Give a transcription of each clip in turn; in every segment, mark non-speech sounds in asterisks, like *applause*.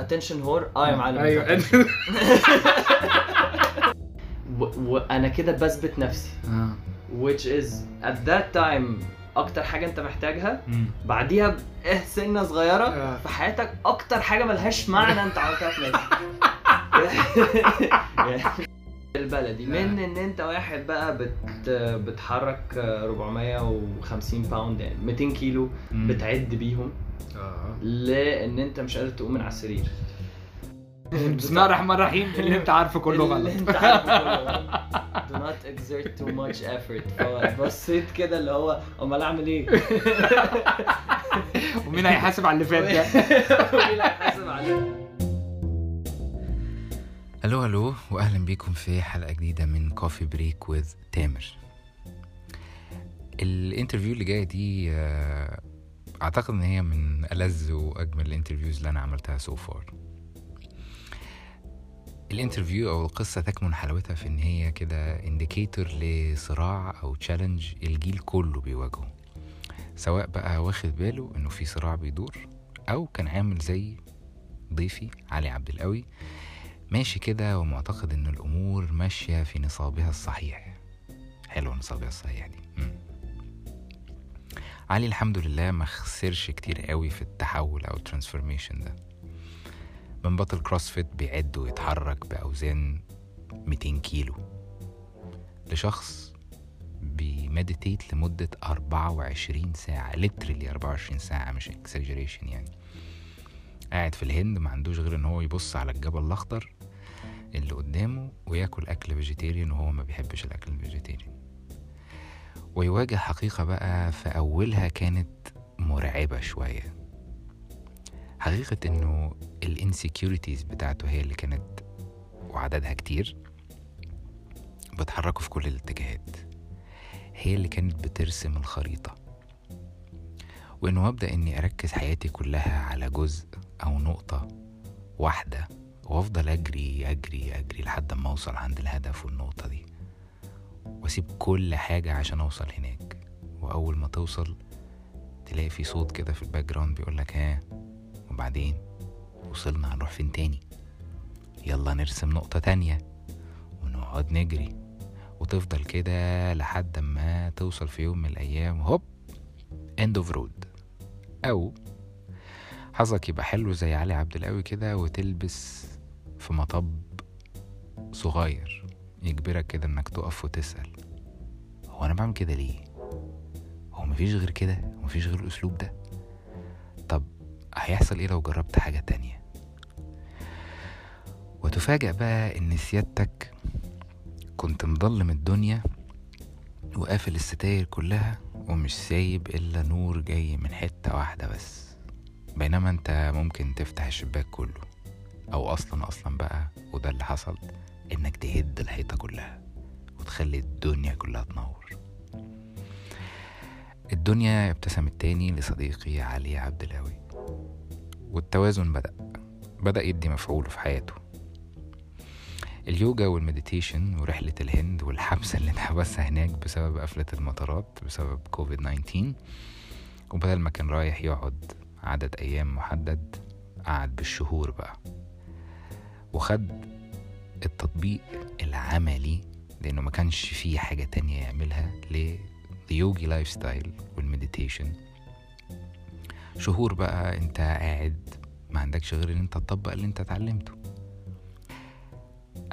attention whore آه يا معلم. أيوه. *laughs* وأنا كده بثبت نفسي. آه. Which is at that time أكتر حاجة أنت محتاجها. بعديها ب- سنة صغيرة آه. في حياتك أكتر حاجة ملهاش معنى أنت عملتها في نفسك. *laughs* *laughs* البلدي. من إن أنت واحد بقى بت بتحرك 450 pound يعني 200 كيلو. بتعد بيهم. آه. لأن انت مش قادر تقوم من على السرير. بسم الله الرحمن الرحيم. اللي انت عارفه كله اللي غلط. انت عارفه كله *laughs* غلط. do not exert too much effort. فبصيت كده اللي هو أمال أعمل إيه؟ *laughs* ومين هيحاسب على اللي فات ده؟ *laughs* مين اللي هيحاسب عليه؟ ألو ألو واهلا بيكم في حلقة جديدة من كوفي بريك وذ تامر. ال interview اللي جاية دي آه، أعتقد إن هي من ألذ وأجمل ال interviews اللي أنا عملتها so far ال interview أو القصة تكمن حلاوتها في إن هي كده indicator لصراع أو challenge الجيل كله بيواجهه. سواء بقى واخد باله إنه في صراع بيدور أو كان عامل زي ضيفي علي عبد القوي ماشي كده ومعتقد ان الأمور ماشية في نصابها الصحيح. حلوة نصابها الصحيح دي. مم. علي الحمد لله ما خسرش كتير قوي في التحول أو ال transformation ده. من بطل CrossFit بيعد ويتحرك بأوزان 200 كيلو. لشخص بي meditate لمدة 24 ساعة literally 24 ساعة مش exaggeration يعني. قاعد في الهند ما عندوش غير إن هو يبص على الجبل الأخضر اللي قدامه وياكل أكل vegetarian وهو ما بيحبش الأكل ال vegetarian ويواجه حقيقة بقى في أولها كانت مرعبة شوية. حقيقة إنه ال insecurities بتاعته هي اللي كانت وعددها كتير. بتحركوا في كل الاتجاهات. هي اللي كانت بترسم الخريطة. وإنه مبدأ إني أركز حياتي كلها على جزء أو نقطة واحدة وأفضل أجري أجري أجري لحد ما أوصل عند الهدف والنقطة دي. واسيب كل حاجة عشان أوصل هناك. وأول ما توصل تلاقي في صوت كده في ال background بيقولك ها وبعدين وصلنا هنروح فين تاني؟ يلا نرسم نقطة تانية ونقعد نجري. وتفضل كده لحد ما توصل في يوم من الأيام هوب end of road. أو حظك يبقى حلو زي علي عبد القوي كده وتلبس في مطب صغير. يجبرك كده إنك تقف وتسأل؟ هو أنا بعمل كده ليه؟ هو مفيش غير كده؟ ومفيش غير الأسلوب ده؟ طب هيحصل إيه لو جربت حاجة تانية؟ وتفاجأ بقى إن سيادتك كنت مضلم الدنيا وقافل الستاير كلها ومش سايب إلا نور جاي من حتة واحدة بس. بينما أنت ممكن تفتح الشباك كله. أو أصلا أصلا بقى وده اللي حصل. إنك تهد الحيطة كلها وتخلي الدنيا كلها تنور. الدنيا ابتسمت تاني لصديقي علي عبد القوي والتوازن بدأ بدأ يدي مفعوله في حياته. اليوجا وال meditation ورحلة الهند والحبسة اللي اتحبسها هناك بسبب قفلة المطارات بسبب كوفيد 19 وبدل ما كان رايح يقعد عدد أيام محدد قعد بالشهور بقى. وخد التطبيق العملي لأنه ما كانش فيه حاجة تانية يعملها لل yogi lifestyle وال meditation شهور بقى أنت قاعد ما عندكش غير إن أنت تطبق اللي أنت اتعلمته.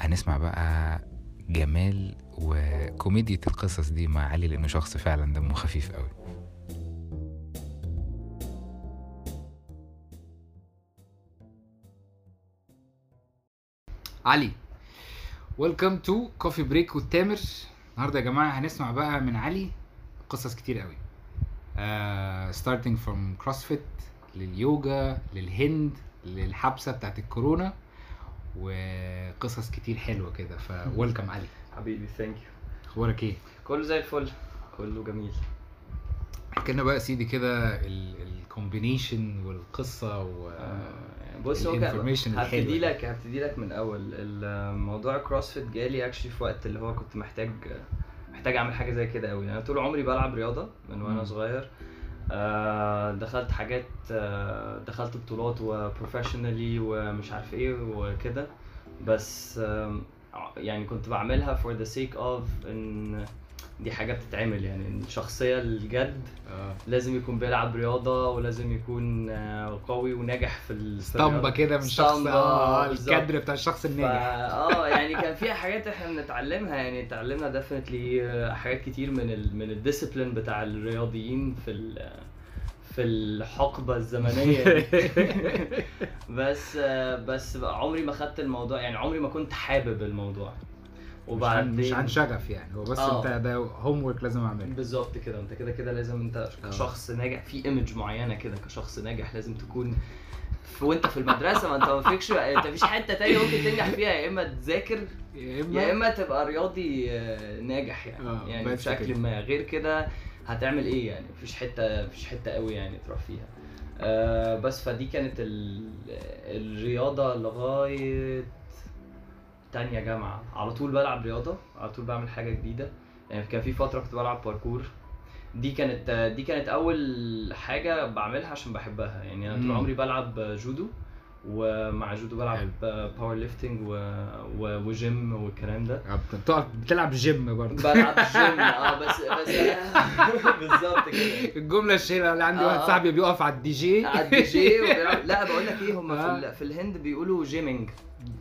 هنسمع بقى جمال وكوميديا القصص دي مع علي لأنه شخص فعلا دمه خفيف قوي علي welcome to Coffee Break والتامر النهارده يا جماعة هنسمع بقى من علي قصص كتير قوي. starting from CrossFit لليوجا للهند للحبسة بتاعت الكورونا وقصص كتير حلوة كده. ف welcome علي. حبيبي thank you أخبارك إيه؟ كله زي الفل. كله جميل. احكي لنا بقى يا سيدي كده ال combination والقصة و بص هو هبتدي دي. لك هبتدي لك من الأول الموضوع CrossFit جالي actually في وقت اللي هو كنت محتاج محتاج أعمل حاجة زي كده قوي أنا طول عمري بلعب رياضة من وأنا. صغير آه، دخلت حاجات آه، دخلت بطولات وبروفيشنالي ومش عارف إيه وكده بس يعني كنت بعملها for the sake of إن دي حاجة بتتعمل يعني الشخصية الجد آه لازم يكون بيلعب رياضة ولازم يكون آه، قوي وناجح في ال- في اسطمبة الرياضة. كده من شخص آه. الكادر بتاع الشخص الناجح آه يعني كان فيها حاجات إحنا بنتعلمها يعني اتعلمنا definitely حاجات كتير من ال من ال discipline بتاع الرياضيين في ال في الحقبة الزمنية دي. *laughs* *laughs* بس آه، بس عمري ما خدت الموضوع يعني عمري ما كنت حابب الموضوع وبعدين مش عن شغف يعني. هو بس آه. انت ده homework لازم اعمله. بالظبط كده. انت كده كده لازم انت آه. كشخص ناجح في image معينة كده كشخص ناجح لازم تكون وانت في المدرسة. ما انت ما فيكش انت مفيش حتة تانية ممكن تنجح فيها. يا إما تذاكر يا اما يا إما تبقى رياضي آه، ناجح يعني. آه، يعني بشكل كده. ما. غير كده هتعمل إيه يعني؟ مفيش حتة مفيش حتة قوي يعني تروح فيها. آه بس فدي كانت ال... الرياضة لغاية تانية جامعة. على طول بلعب رياضة على طول بعمل حاجة جديدة. يعني كان في فترة كنت بلعب باركور دي كانت دي كانت أول حاجة بعملها عشان بحبها. يعني أنا طول. عمري بلعب جودو ومع جودو بلعب powerlifting. وجيم والكلام ده. بتقعد بتلعب جيم برضه. بلعب جيم. *laughs* آه بس بس *laughs* بالظبط كده. الجملة الشهيرة اللي عندي آه، واحد آه. صاحبي بيقف على الدي جي. على الدي جي *laughs* لا بقول لك إيه هم في, آه. ال... في الهند بيقولوا gymming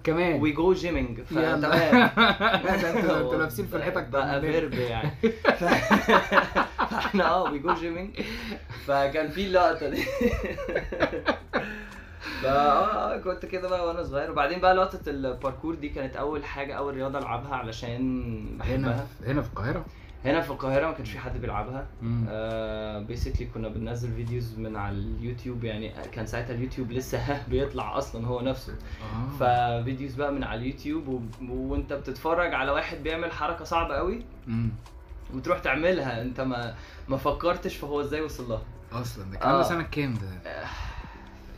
كمان. we go gymming. فتمام أنتوا لابسين في الحيطة بقى verb يعني. فإحنا آه we go gymming فكان في اللقطة دي. فا آه كنت كده بقى وأنا صغير وبعدين بقى لقطة الباركور دي كانت أول حاجة أول رياضة ألعبها علشان هنا بحبها هنا في القاهرة هنا في القاهرة ما كانش في حد بيلعبها مم. basically كنا بننزل videos من على اليوتيوب يعني كان ساعتها اليوتيوب لسه *laughs* بيطلع أصلا هو نفسه آه. ف videos بقى من على اليوتيوب و... وأنت بتتفرج على واحد بيعمل حركة صعبة قوي مم. وتروح تعملها أنت ما ما فكرتش فهو إزاي وصل لها أصلا ده ده آه. سنة كام ده؟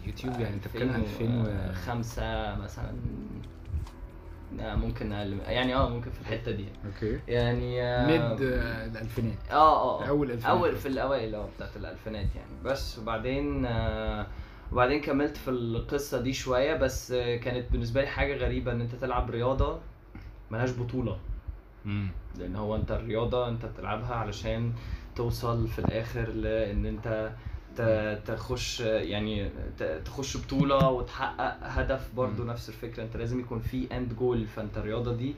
يوتيوب يعني أنت بتتكلم 2000 و 2005 مثلا. آه، ممكن أقل يعني آه ممكن في الحتة دي. okay. يعني آه، mid آه، الألفينات. آه آه أول الألفينات. أول في الأوائل آه بتاعت الألفينات يعني. بس وبعدين آه وبعدين كملت في القصة دي شوية بس آه كانت بالنسبة لي حاجة غريبة إن أنت تلعب رياضة ملهاش بطولة. مم. لأن هو أنت الرياضة أنت بتلعبها علشان توصل في الآخر لإن أنت تخش يعني تخش بطولة وتحقق هدف برضو. نفس الفكرة. انت لازم يكون في end goal فانت الرياضة دي.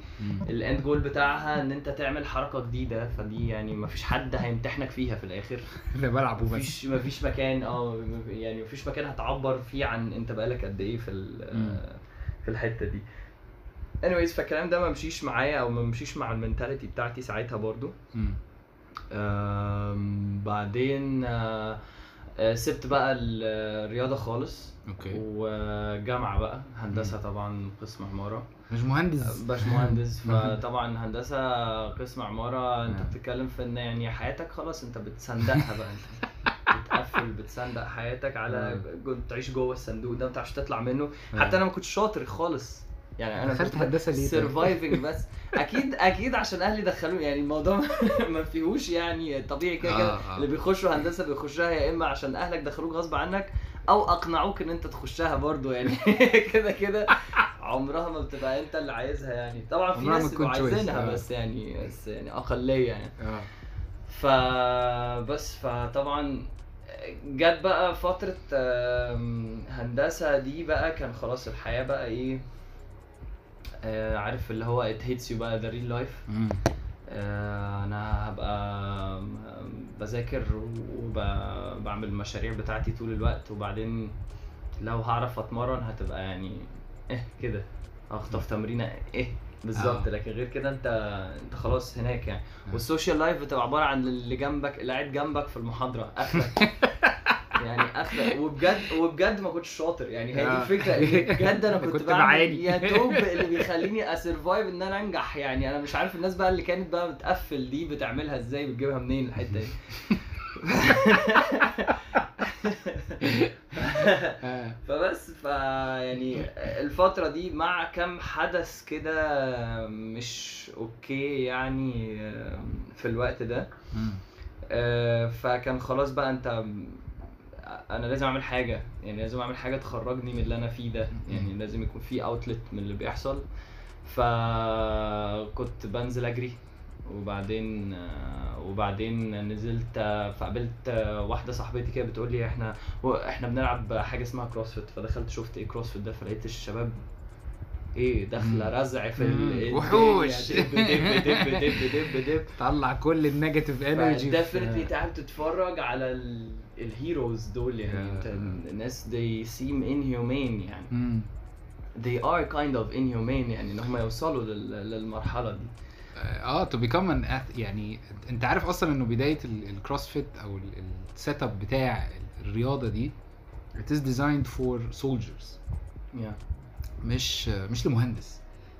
ال end goal بتاعها ان انت تعمل حركة جديدة. فدي يعني مفيش حد هيمتحنك فيها في الآخر. *laughs* أنا بلعب وبس. مفيش مفيش مكان آه يعني مفيش مكان هتعبر فيه عن انت بقالك قد إيه في. في الحتة دي. Anyways فالكلام ده ما مشيش معايا أو ما مشيش مع ال mentality بتاعتي ساعتها برضو. بعدين آه، سبت بقى الرياضة خالص. okay. وجامعة بقى. هندسة طبعا قسم عمارة. مش مهندس. باش مهندس. *laughs* فطبعا هندسة قسم عمارة. أنت آه. بتتكلم في إن يعني حياتك خلاص أنت بتصندقها بقى. أنت بتقفل بتصندق حياتك على تعيش جوه الصندوق ده ما بتعرفش تطلع منه. حتى أنا ما كنتش شاطر خالص. يعني أنا دخلت هندسة ليه طيب؟ سرفايفنج *laughs* بس أكيد أكيد عشان أهلي دخلوني يعني الموضوع *laughs* ما فيهوش يعني طبيعي كده كده آه، آه. اللي بيخشوا هندسة بيخشوها يا إما عشان أهلك دخلوك غصب عنك أو أقنعوك إن أنت تخشها برضو يعني *laughs* كده كده عمرها ما بتبقى أنت اللي عايزها يعني طبعا في ناس بيبقوا عايزينها آه. بس يعني بس يعني أقلية يعني آه فبس فطبعا جت بقى فترة آم، هندسة دي بقى كان خلاص الحياة بقى إيه آه، عارف اللي هو it hits you بقى the real life مم. آه، أنا هبقى بذاكر وبعمل المشاريع بتاعتي طول الوقت وبعدين لو هعرف أتمرن هتبقى يعني إيه كده هخطف تمرينة إيه بالظبط آه. لكن غير كده أنت أنت خلاص هناك يعني آه. وال social life بتبقى عبارة عن اللي جنبك اللي قاعد جنبك في المحاضرة آخرك *laughs* يعني اخرك وبجد وبجد ما كنتش شاطر يعني هي دي آه. الفكرة بجد أنا *laughs* كنت, كنت بعاني. يا دوب *laughs* اللي بيخليني ا survive إن أنا أنجح يعني أنا مش عارف الناس بقى اللي كانت بقى بتقفل دي بتعملها إزاي بتجيبها منين الحتة دي آه. *laughs* فبس ف يعني الفترة دي مع كم حدث كده مش okay يعني في الوقت ده. آه، فكان خلاص بقى أنت أنا لازم أعمل حاجة. يعني لازم أعمل حاجة تخرجني من اللي أنا فيه ده. يعني لازم يكون في outlet من اللي بيحصل. فكنت بنزل أجري. وبعدين وبعدين نزلت فقابلت واحدة صاحبتي كده بتقول لي إحنا إحنا بنلعب حاجة اسمها CrossFit فدخلت شفت إيه CrossFit ده فلقيت الشباب إيه داخلة. رزع في. ال- وحوش. دب دب دب دب دب دب *laughs* طلع كل ال negative energy definitely تعب تتفرج على ال- ال heroes دول يعني. انت الناس they seem inhumane يعني مم. they are kind of inhumane يعني إن هم يوصلوا لل- للمرحلة دي آه to become ان يعني أنت عارف أصلا إنه بداية ال- ال CrossFit أو ال- ال setup بتاع الرياضة دي it is designed for soldiers yeah. مش مش لمهندس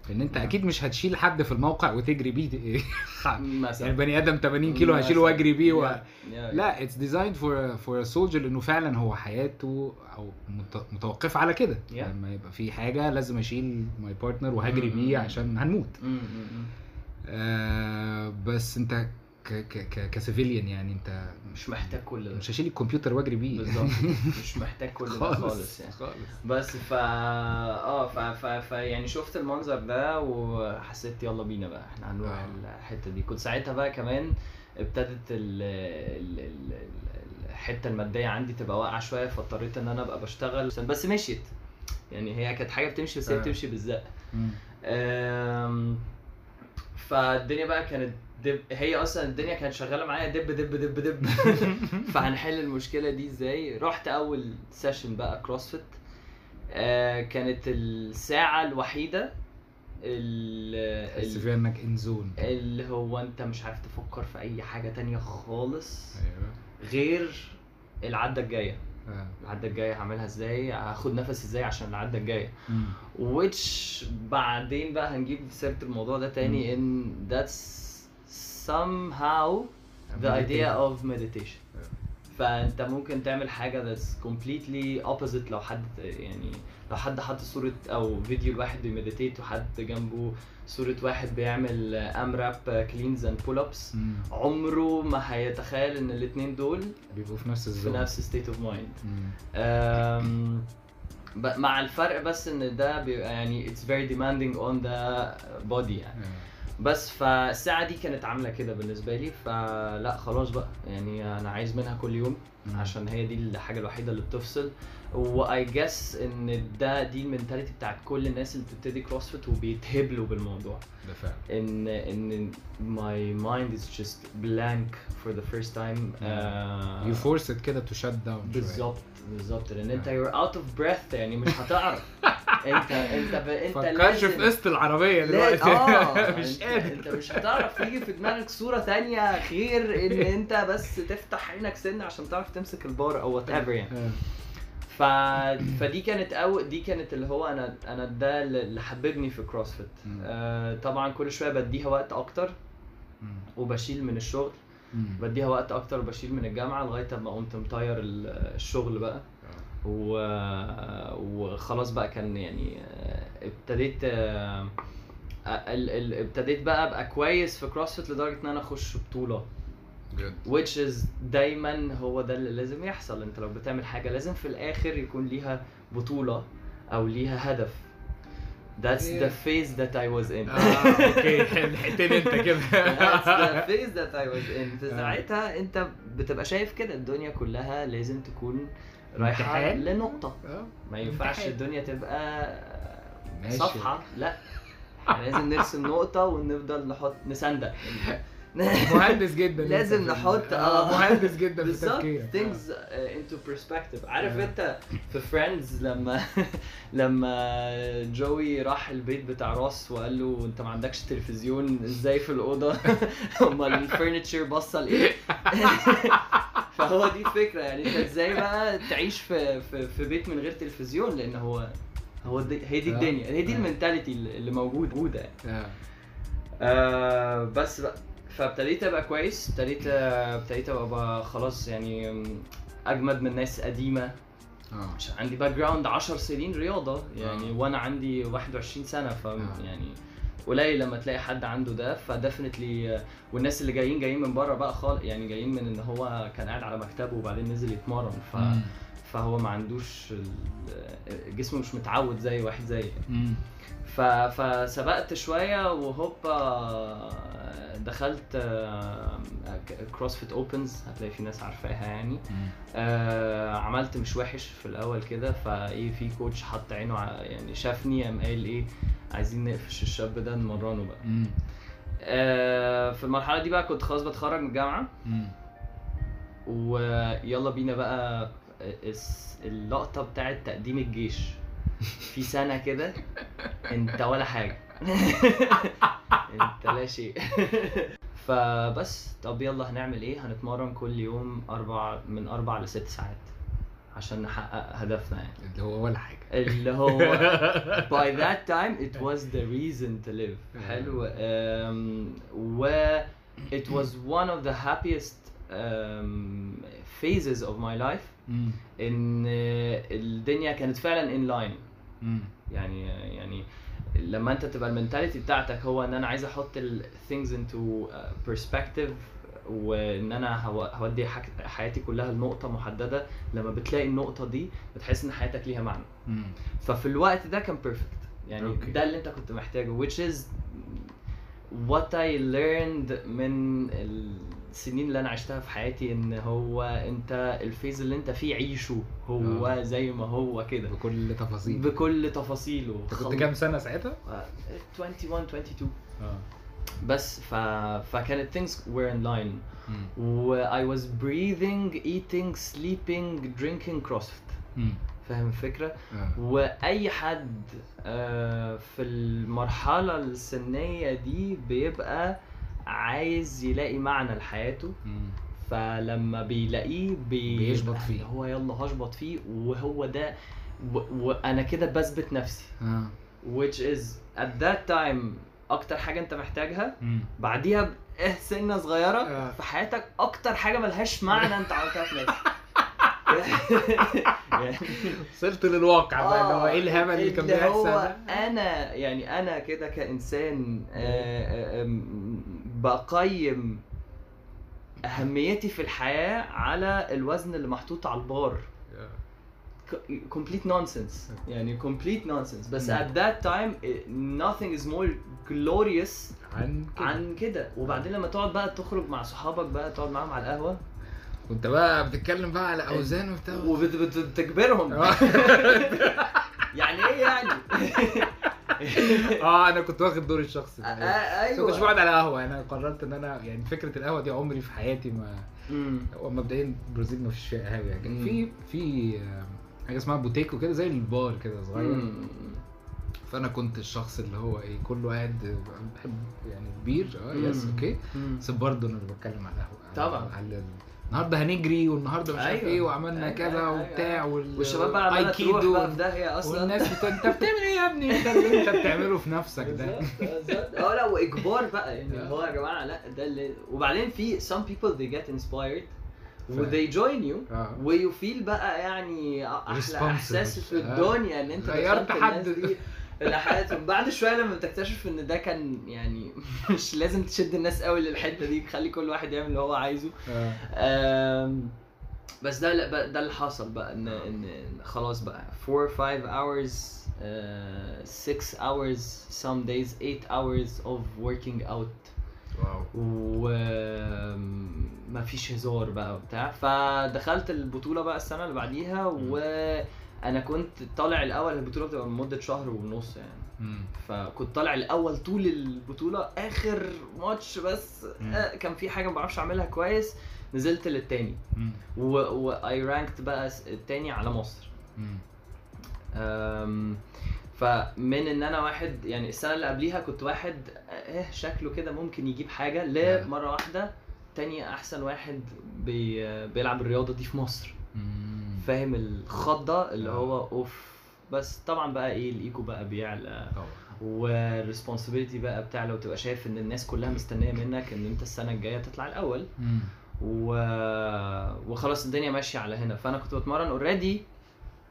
لأن أنت. أكيد مش هتشيل حد في الموقع وتجري بيه *laughs* يعني بني آدم 80 كيلو هشيله وأجري بيه و... لا it's designed for for soldier لأنه فعلا هو حياته أو مت- متوقفه على كده Yeah. لما يبقى في حاجة لازم أشيل my partner وهجري Mm, بيه. عشان هنموت Mm, mm, mm. آه بس أنت ك ك ك ك civilian يعني انت مش محتاج كل ده. مش هشيل الكمبيوتر واجري بيه. بالظبط. *laughs* مش محتاج كل ده خالص يعني. خالص. بس فا آه ف... ف... ف يعني شفت المنظر ده وحسيت يلا بينا بقى إحنا هنروح آه. الحتة دي. كنت ساعتها بقى كمان ابتدت ال... ال... ال... ال- الحتة المادية عندي تبقى واقعة شوية فاضطريت إن أنا أبقى بشتغل بس مشيت. يعني هي كانت حاجة بتمشي بس هي آه. بتمشي بالزق فالدنيا بقى كانت دب هي أصلا الدنيا كانت شغالة معايا دب دب دب دب. *laughs* فهنحل المشكلة دي إزاي؟ رحت أول session بقى CrossFit آه كانت الساعة الوحيدة ال- تحس فيها إنك in zone اللي هو أنت مش عارف تفكر في أي حاجة تانية خالص أيوه. غير العدة الجاية. آه. العدة الجاية هعملها إزاي؟ هاخد نفس إزاي عشان العدة الجاية؟ which بعدين بقى هنجيب سيرة الموضوع ده تاني ان that's somehow the idea of meditation فانت ممكن تعمل حاجة that's completely opposite لو حد يعني لو حد حط صورة أو فيديو لواحد بي meditate وحد جنبه صورة واحد بيعمل AMRAP cleans and pull ups. عمره ما هيتخيل إن الاتنين دول بيبقوا في نفس في ال zone نفس of mind مم. أم، ب- مع الفرق بس إن ده بيبقى يعني it's very demanding on the body يعني آه. بس فالساعة دي كانت عاملة كده بالنسبة لي فلا خلاص بقى يعني أنا عايز منها كل يوم. عشان هي دي الحاجة الوحيدة اللي بتفصل. و I guess إن ده دي ال mentality بتاعت كل الناس اللي بتبتدي CrossFit وبيتهبلوا بالموضوع. ده فعلا. إن إن my mind is just blank for the first time آه، you force كده to shut down بالظبط. بالظبط لأن أنت آه. you're out of breath يعني مش هتعرف *laughs* انت أنت ب... أنت فكرش في قسط العربية دلوقتي آه *laughs* مش انت, قادر أنت مش هتعرف يجي في دماغك صورة تانية غير إن *laughs* أنت بس تفتح عينك سنة عشان تعرف تمسك البار أو whatever يعني آه. ف... فدي كانت أو دي كانت اللي هو أنا أنا ده اللي حببني في CrossFit. آه طبعا كل شوية بديها وقت أكتر. وبشيل من الشغل. بديها وقت أكتر وبشيل من الجامعة لغاية أما قمت مطير ال- الشغل بقى. و... وخلاص بقى كان يعني آه، ابتديت آه، ال... ال... ابتديت بقى أبقى كويس في كروسفيت لدرجة إن أنا أخش بطولة. which is دايما هو ده اللي لازم يحصل. أنت لو بتعمل حاجة لازم في الآخر يكون ليها بطولة أو ليها هدف. That's the phase that I was in. أوكي *laughs* *laughs* لحقتني انت كده That's the *laughs* phase that I was in. في آه. ساعتها انت بتبقى شايف كده الدنيا كلها لازم تكون رايحة. لنقطة آه. ما ينفعش. الدنيا تبقى. صفحة لا لازم نرسم نقطة ونفضل نحط نصندق مهندس جدا لازم نحط- آه آه. مهندس جدا في بالظبط تفكيرك things uh, into perspective عارف آه. انت في Friends لما *laughs* لما جوي راح البيت بتاع راس وقال له انت ما عندكش تلفزيون إزاي في الأوضة *laughs* امال ال furniture باصص لإيه *laughs* فهو دي الفكرة يعني انت إزاي بقى تعيش في في, في بيت من غير تلفزيون لأن هو هو دي هي دي آه. الدنيا هي دي آه. ال mentality اللي اللي موجود موجوده يعني. آه. آه بس بقى فابتديت أبقى كويس ابتديت ابتديت أبقى خلاص يعني أجمد من ناس قديمة آه عشان عندي background 10 سنين رياضة يعني آه. وأنا عندي 21 سنة ف آه. يعني قليل لما تلاقي حد عنده ده ف definitely والناس اللي جايين جايين من بره بقى خالص يعني جايين من إن هو كان قاعد على مكتبه وبعدين نزل يتمرن ف... مم. فهو ما عندوش جسمه مش متعود زي واحد زي مم. ف... فسبقت شوية وهوبا دخلت CrossFit Opens هتلاقي في ناس عارفاها يعني. آه عملت مش وحش في الأول كده فايه في coach حط عينه يعني شافني قام قايل إيه عايزين نقفش الشاب ده نمرنه بقى مم. آه في المرحلة دي بقى كنت خلاص بتخرج من الجامعة مم. ويلا بينا بقى الس- اللقطة بتاعت تقديم الجيش في سنة كده انت ولا حاجة. *laughs* انت لا شيء. فبس طب يلا هنعمل إيه؟ هنتمرن كل يوم أربع من أربع لست ساعات عشان نحقق هدفنا يعني. اللي هو ولا حاجة. اللي هو *laughs* by that time it was the reason to live. حلو. um, و it was one of the happiest um, phases of my life. مم. إن الدنيا كانت فعلا line مم. يعني يعني لما أنت تبقى ال mentality بتاعتك هو إن أنا عايز أحط ال into uh, perspective وإن أنا هو- هودي حياتي كلها لنقطة محددة لما بتلاقي النقطة دي بتحس إن حياتك ليها معنى مم. ففي الوقت ده كان perfect يعني okay. okay. ده اللي أنت كنت محتاجه which is what I learned من السنين اللي أنا عشتها في حياتي إن هو أنت ال phase اللي أنت فيه عيشه هو آه. زي ما هو كده بكل تفاصيل بكل تفاصيله أنت كنت كام سنة ساعتها؟ آه، 21 22 آه بس ف... فكانت things were in line. و I was breathing eating sleeping drinking crossfit. فاهم الفكرة؟ آه وأي حد آه، في المرحلة السنية دي بيبقى عايز يلاقي معنى لحياته. فلما بيلاقيه بي... بيشبط فيه. هو يلا هشبط فيه وهو ده و... وأنا كده بثبت نفسي آه which is at that time أكتر حاجة أنت محتاجها مم. بعديها بإيه سنة صغيرة آه. في حياتك أكتر حاجة ملهاش معنى أنت عملتها في نفسك *laughs* يعني وصلت للواقع بقى اللي هو إيه الهبل اللي كان بيحصل هو؟ أنا يعني أنا كده كإنسان آه، آه، بقيم أهميتي في الحياة على الوزن اللي محطوط على البار. Complete nonsense. يعني complete nonsense. بس at that time eh, nothing is more glorious عن كده. عن كده. وبعدين لما تقعد بقى تخرج مع صحابك بقى تقعد معاهم على القهوة. وانت بقى بتتكلم بقى على أوزان وبتاع. وبتجبرهم. *laughs* *laughs* يعني إيه يعني؟ *laughs* *laughs* آه أنا كنت واخد دور الشخص آه، ده آه، بس ما كنتش أيوه بقعد على قهوة أنا قررت إن أنا يعني فكرة القهوة دي عمري في حياتي ما مبدئيا البرازيل ما فيش فيها قهوه يعني. في في آه، حاجة اسمها بوتيكو كده زي البار كده صغير. فأنا كنت الشخص اللي هو إيه كله قاعد بحب يعني البير آه yes. okay. بس برضه أنا بتكلم على القهوة طبعا. على النهارده هنجري والنهارده مش عارف أيوة. إيه وعملنا أيوة، كذا أيوة، وبتاع أيوة. وال والشباب بقى عمالة تروح بقى في داهية أصلا والناس بت... أنت بتعمل إيه يا ابني أنت اللي أنت بتعمله في نفسك ده. آه لا وإجبار بقى يعني هو يا جماعة لا ده اللي وبعدين في some people they get inspired و ف- they join you آه و you feel بقى يعني أحلى. إحساس في آه. الدنيا إن أنت غيرت حد. لحياتهم بعد شوية لما بتكتشف إن ده كان يعني *laughs* مش لازم تشد الناس قوي للحتة دي خلي كل واحد يعمل اللي هو عايزه. آم، بس ده ده اللي حصل بقى إن إن خلاص بقى 4 5 hours uh, 6 hours some days 8 hours of working out. واو. وما فيش هزار بقى وبتاع. فدخلت البطولة بقى السنة اللي بعديها وأنا كنت طالع الأول البطولة بتبقى لمدة شهر ونص يعني مم. فكنت طالع الأول طول البطولة آخر ماتش بس مم. آه، كان في حاجة ما بعرفش أعملها كويس نزلت للتاني مم. و, و I ranked بقى التاني على مصر فمن إن أنا واحد يعني السنة اللي قبليها كنت واحد إيه شكله كده ممكن يجيب حاجة آه. لمره واحدة تاني أحسن واحد بي بيلعب الرياضة دي في مصر مم. فاهم الخضة اللي آه. هو أوف. بس طبعا بقى إيه الإيجو بقى بيعلى. وال responsibility بقى بتعلى وتبقى شايف إن الناس كلها مستنية منك إن أنت السنة الجاية تطلع الأول. مم. و... وخلاص الدنيا ماشية على هنا. فأنا كنت بتمرن already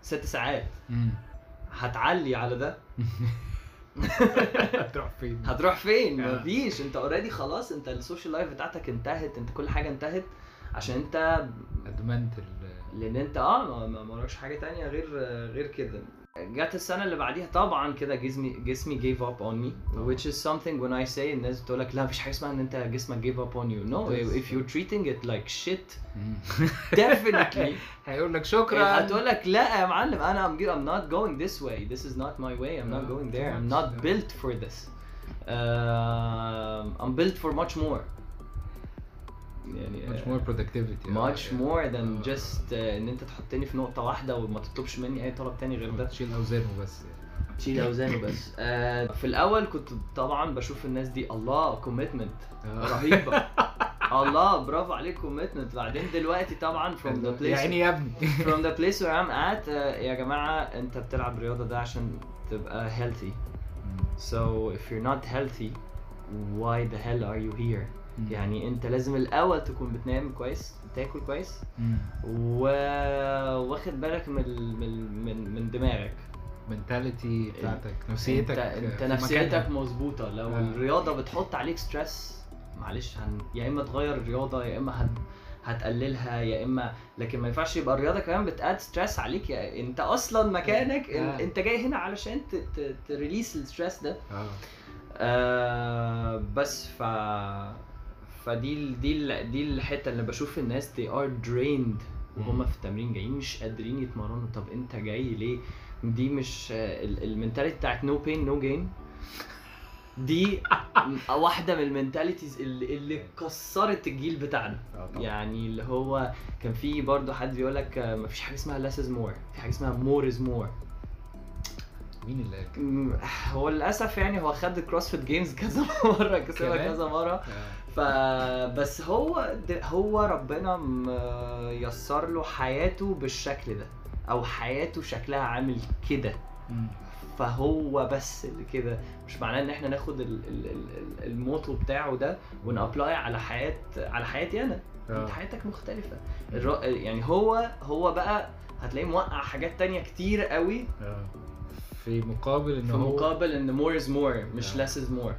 ست ساعات. مم. هتعلي على ده. *laughs* هتروح فين؟ هتروح فين؟ آه. مفيش. أنت already خلاص أنت ال social life بتاعتك انتهت أنت كل حاجة انتهت. عشان انت ادمنت ال لأن انت آه ما- ما وراكش حاجة تانية غير غير كده جت السنة اللي بعديها طبعا كده جسمي جسمي gave up on me طبعا. which is something when I say الناس بتقول لك لا مفيش حاجة اسمها ان انت جسمك gave up on you no Yes. if you're treating it like shit definitely هيقول لك شكرا هتقول لك لا يا معلم أنا I'm, I'm not going this way this is not my way I'm not آه، going there I'm not built for this um, I'm built for much more يعني much more productivity much آه، more than آه. just uh, إن أنت تحطني في نقطة واحدة وما تطلبش مني أي طلب تاني غير ده. تشيل اوزانه بس تشيل اوزانه بس. *laughs* آه في الأول كنت طبعا بشوف الناس دي الله كوميتمنت آه. رهيبة. *laughs* الله برافو عليك commitment بعدين دلوقتي طبعا from the place يعني يا ابني. *laughs* from the place where I'm at آه يا جماعة أنت بتلعب رياضة ده عشان تبقى healthy. so if you're not healthy why the hell are you here يعني انت لازم الأول تكون بتنام كويس تاكل كويس مم. وواخد بالك من من من, من دماغك mentality بتاعتك نفسيتك أنت, انت نفسيتك. مظبوطة لو آه. الرياضة بتحط عليك stress معلش هن... يا إما تغير الرياضة يا إما هت... هتقللها يا إما لكن ما ينفعش يبقى الرياضة كمان بت add stress عليك يا... أنت أصلا مكانك آه. آه. أنت جاي هنا علشان ت... ت... release ال stress ده آه آه بس ف فدي دي دي الحتة اللي بشوف الناس they are drained وهم في التمرين جايين مش قادرين يتمرنوا. طب انت جاي ليه؟ دي مش ال mentality بتاعت no pain no gain دي *laughs* واحدة من ال mentalities اللي, اللي كسرت الجيل بتاعنا. طبعاً. يعني اللي هو كان في برضه حد بيقول لك آه، مفيش حاجة اسمها less is more في حاجة اسمها more is more. مين اللي قال هو للأسف يعني هو خد الكروسفيت جيمز *laughs* كذا مرة كسبها؟ كذا مرة آه. فبس هو هو ربنا يسر له حياته بالشكل ده أو حياته شكلها عامل كده. فهو بس اللي كده مش معناه إن إحنا ناخد ال- ال- ال- الموتو بتاعه ده ونابلاي على حياة على حياتي أنا آه. أنت حياتك مختلفة يعني هو هو بقى هتلاقيه موقع حاجات تانية كتير قوي آه. في مقابل إن في هو مقابل إن more is more مش is more. آه.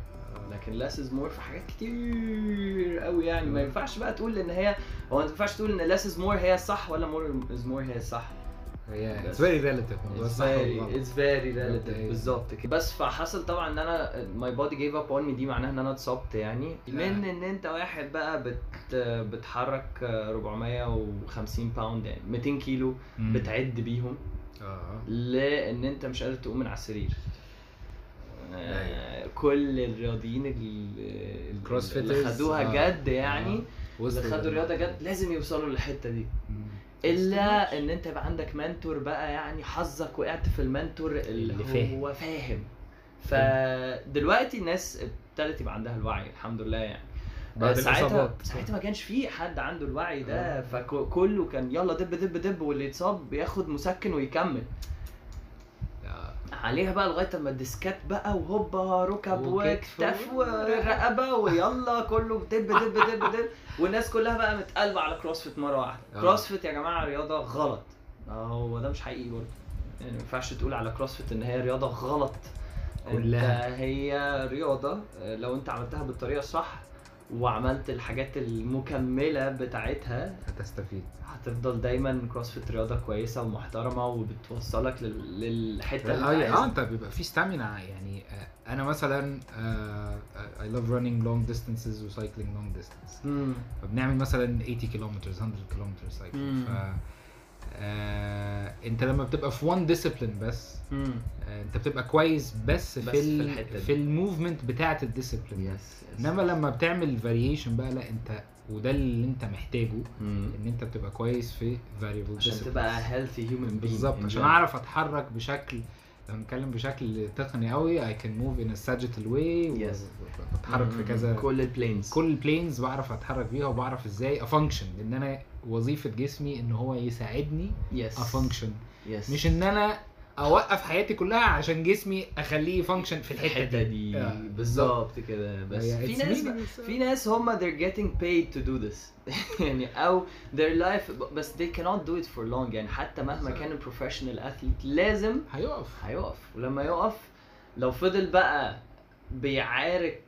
لكن less is more في حاجات كتير قوي يعني. ما ينفعش بقى تقول إن هي هو ما ينفعش تقول إن less is more هي الصح ولا more is more هي الصح هي. it's very relative very relative مبدئياً. بالظبط كده. بس فحصل طبعا إن أنا my body gave up on me دي معناها إن أنا اتصبت يعني. من إن أنت واحد بقى بت بتحرك 450 pound يعني 200 كيلو. بتعد بيهم. آه. لأن انت مش قادر تقوم من على السرير. آه، كل الرياضيين ال- الكروس اللي خدوها آه. جد يعني آه. اللي خدوا ال- الرياضه جد لازم يوصلوا للحتة دي. إلا إن أنت يبقى عندك منتور بقى يعني حظك وقعت في المنتور اللي, اللي فاهم. هو فاهم. فدلوقتي الناس ابتدت يبقى عندها الوعي الحمد لله يعني. بعد ساعتها الإصابات. ساعتها ما كانش في حد عنده الوعي ده آه. فكله كان يلا دب دب دب واللي يتصاب بياخد مسكن ويكمل آه. عليها بقى لغاية أما الديسكات بقى وهوبا ركب وكتف ورقبه ويلا كله دب دب دب دب والناس كلها بقى متقلبة على كروسفيت مرة واحدة آه. كروسفيت يا جماعة رياضة غلط آه، هو ده مش حقيقي برضه يعني ما ينفعش تقول على كروسفيت إن هي رياضة غلط كلها. هي رياضة آه، لو أنت عملتها بالطريقة الصح وعملت الحاجات المكملة بتاعتها. هتستفيد. هتفضل دايما كروسفيت رياضة كويسة ومحترمة وبتوصلك لل- للحتة اللي آه انت آه عايزها. انت بيبقى في stamina يعني آه، أنا مثلا I love running long distances و cycling long distance. فبنعمل مثلا 80 كيلومتر 100 كيلومتر cycle. ف آه انت لما بتبقى في one discipline بس مم. آه انت بتبقى كويس بس, بس في في ال دي. في ال movement بتاعة ال discipline yes انما لما بتعمل variation بقى لا انت وده اللي انت محتاجه مم. ان انت بتبقى كويس في variable عشان disciplines. تبقى human being بالظبط عشان. اعرف اتحرك بشكل لو نتكلم بشكل تقني قوي I can move in a sagittal way Yes. بتحرك في. كذا كل ال planes كل ال planes بعرف أتحرك بيها وبعرف إزاي ا function لأن أنا وظيفة جسمي إن هو يساعدني yes ا function yes مش إن أنا أوقف حياتي كلها عشان جسمي أخليه ي function في الحتة دي. دي. آه، بالظبط كده. بس هي في ناس. في ناس هم they're getting paid to do this. *laughs* يعني أو their life بس they cannot do it for long. يعني حتى مهما. كان ال professional athlete لازم هيقف. هيقف. ولما يقف لو فضل بقى بيعارك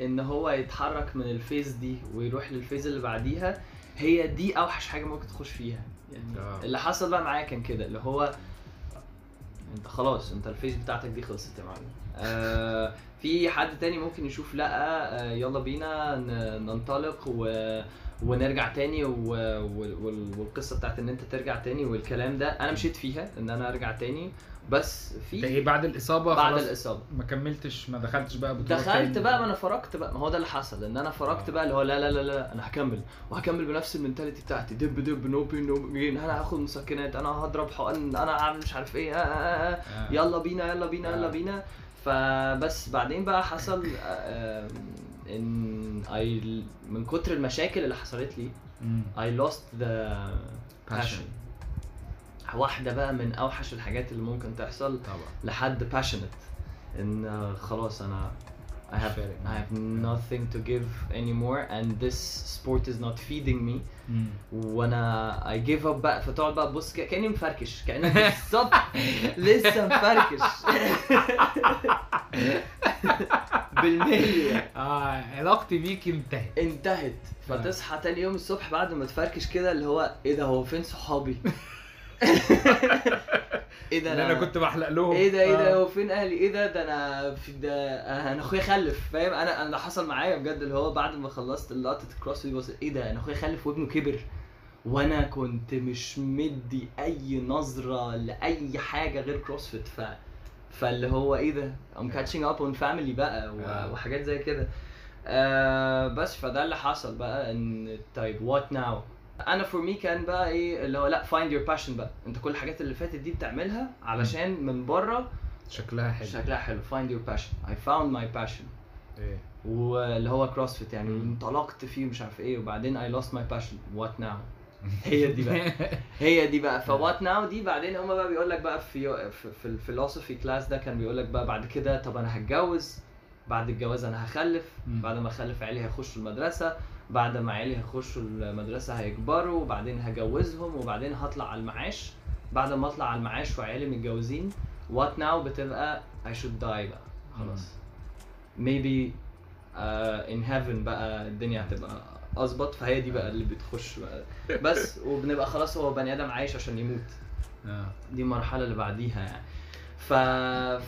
إن هو يتحرك من ال phase دي ويروح لل phase اللي بعديها هي دي أوحش حاجة ممكن تخش فيها. يعني آه. اللي حصل بقى معايا كان كده. اللي هو انت خلاص انت ال phase بتاعتك دي خلصت يا معلم. آه في حد تاني ممكن يشوف لا آه يلا بينا ننطلق و ونرجع تاني و... وال- والقصة بتاعت إن أنت ترجع تاني والكلام ده. أنا مشيت فيها إن أنا أرجع تاني. بس ده في إيه بعد الإصابة بعد خلاص الإصابة ما كملتش ما دخلتش بقى بطولات دخلت؟ بقى ما أنا فرقت بقى ما هو ده اللي حصل إن أنا فرقت آه. بقى اللي هو لا لا لا لا أنا هكمل وهكمل بنفس ال mentality بتاعتي دب دب no pain no gain أنا هاخد مسكنات أنا هضرب حقن أنا هعمل مش عارف إيه آه آه آه. آه. يلا بينا يلا بينا يلا آه. بينا فبس بعدين بقى حصل آه، إن اي من كتر المشاكل اللي حصلت لي. I lost the Passion. واحدة بقى من أوحش الحاجات اللي ممكن تحصل طبعا. لحد إن آه، خلاص أنا I have I have nothing to give anymore and this sport is not feeding me. مم. وأنا I give up بقى فتقعد بقى تبص كأني *laughs* مفركش كانك بالظبط *laughs* لسه مفركش. *laughs* بالمية. آه علاقتي بيك انتهت. انتهت. فتصحى تاني يوم الصبح بعد ما تفركش كده اللي هو إيه ده هو فين صحابي؟ *laughs* إيه ده اللي أنا كنت بحلق لهم. إيه ده إيه ده آه. هو فين أهلي؟ إيه ده؟ ده أنا في ده أنا أخويا خلف فاهم؟ أنا أنا ده حصل معايا بجد اللي هو بعد ما خلصت لقطه الكروس دي بص إيه ده؟ أنا أخويا خلف وابنه كبر. وأنا كنت مش مدي أي نظرة لأي حاجة غير كروسفيت ف فاللي هو إيه ده؟ I'm catching up on family بقى و... آه. وحاجات زي كده. آه بس فده اللي حصل بقى إن طيب what now أنا for me كان بقى إيه اللي هو لأ find your passion بقى. أنت كل الحاجات اللي فاتت دي بتعملها علشان من بره شكلها حلو. شكلها حلو. find your passion. I found my passion. إيه. واللي هو CrossFit يعني. انطلقت فيه مش عارف إيه وبعدين I lost my passion. What now? *laughs* هي دي بقى. *laughs* هي دي بقى. ف what now دي بعدين هما بقى بيقول لك بقى في في, في ال philosophy class ده كان بيقول لك بقى بعد كده طب أنا هتجوز بعد الجواز أنا هخلف. بعد ما أخلف عيالي هيخشوا المدرسة. بعد ما عيالي هيخشوا المدرسة هيكبروا وبعدين هجوزهم وبعدين هطلع على المعاش. بعد ما اطلع على المعاش وعيالي متجوزين وات ناو بتبقى I should die بقى. خلاص. maybe uh, in heaven بقى الدنيا هتبقى أظبط. فهي دي بقى اللي بتخش بقى. بس وبنبقى خلاص هو بني آدم عايش عشان يموت. آه. دي المرحلة اللي بعديها يعني. ف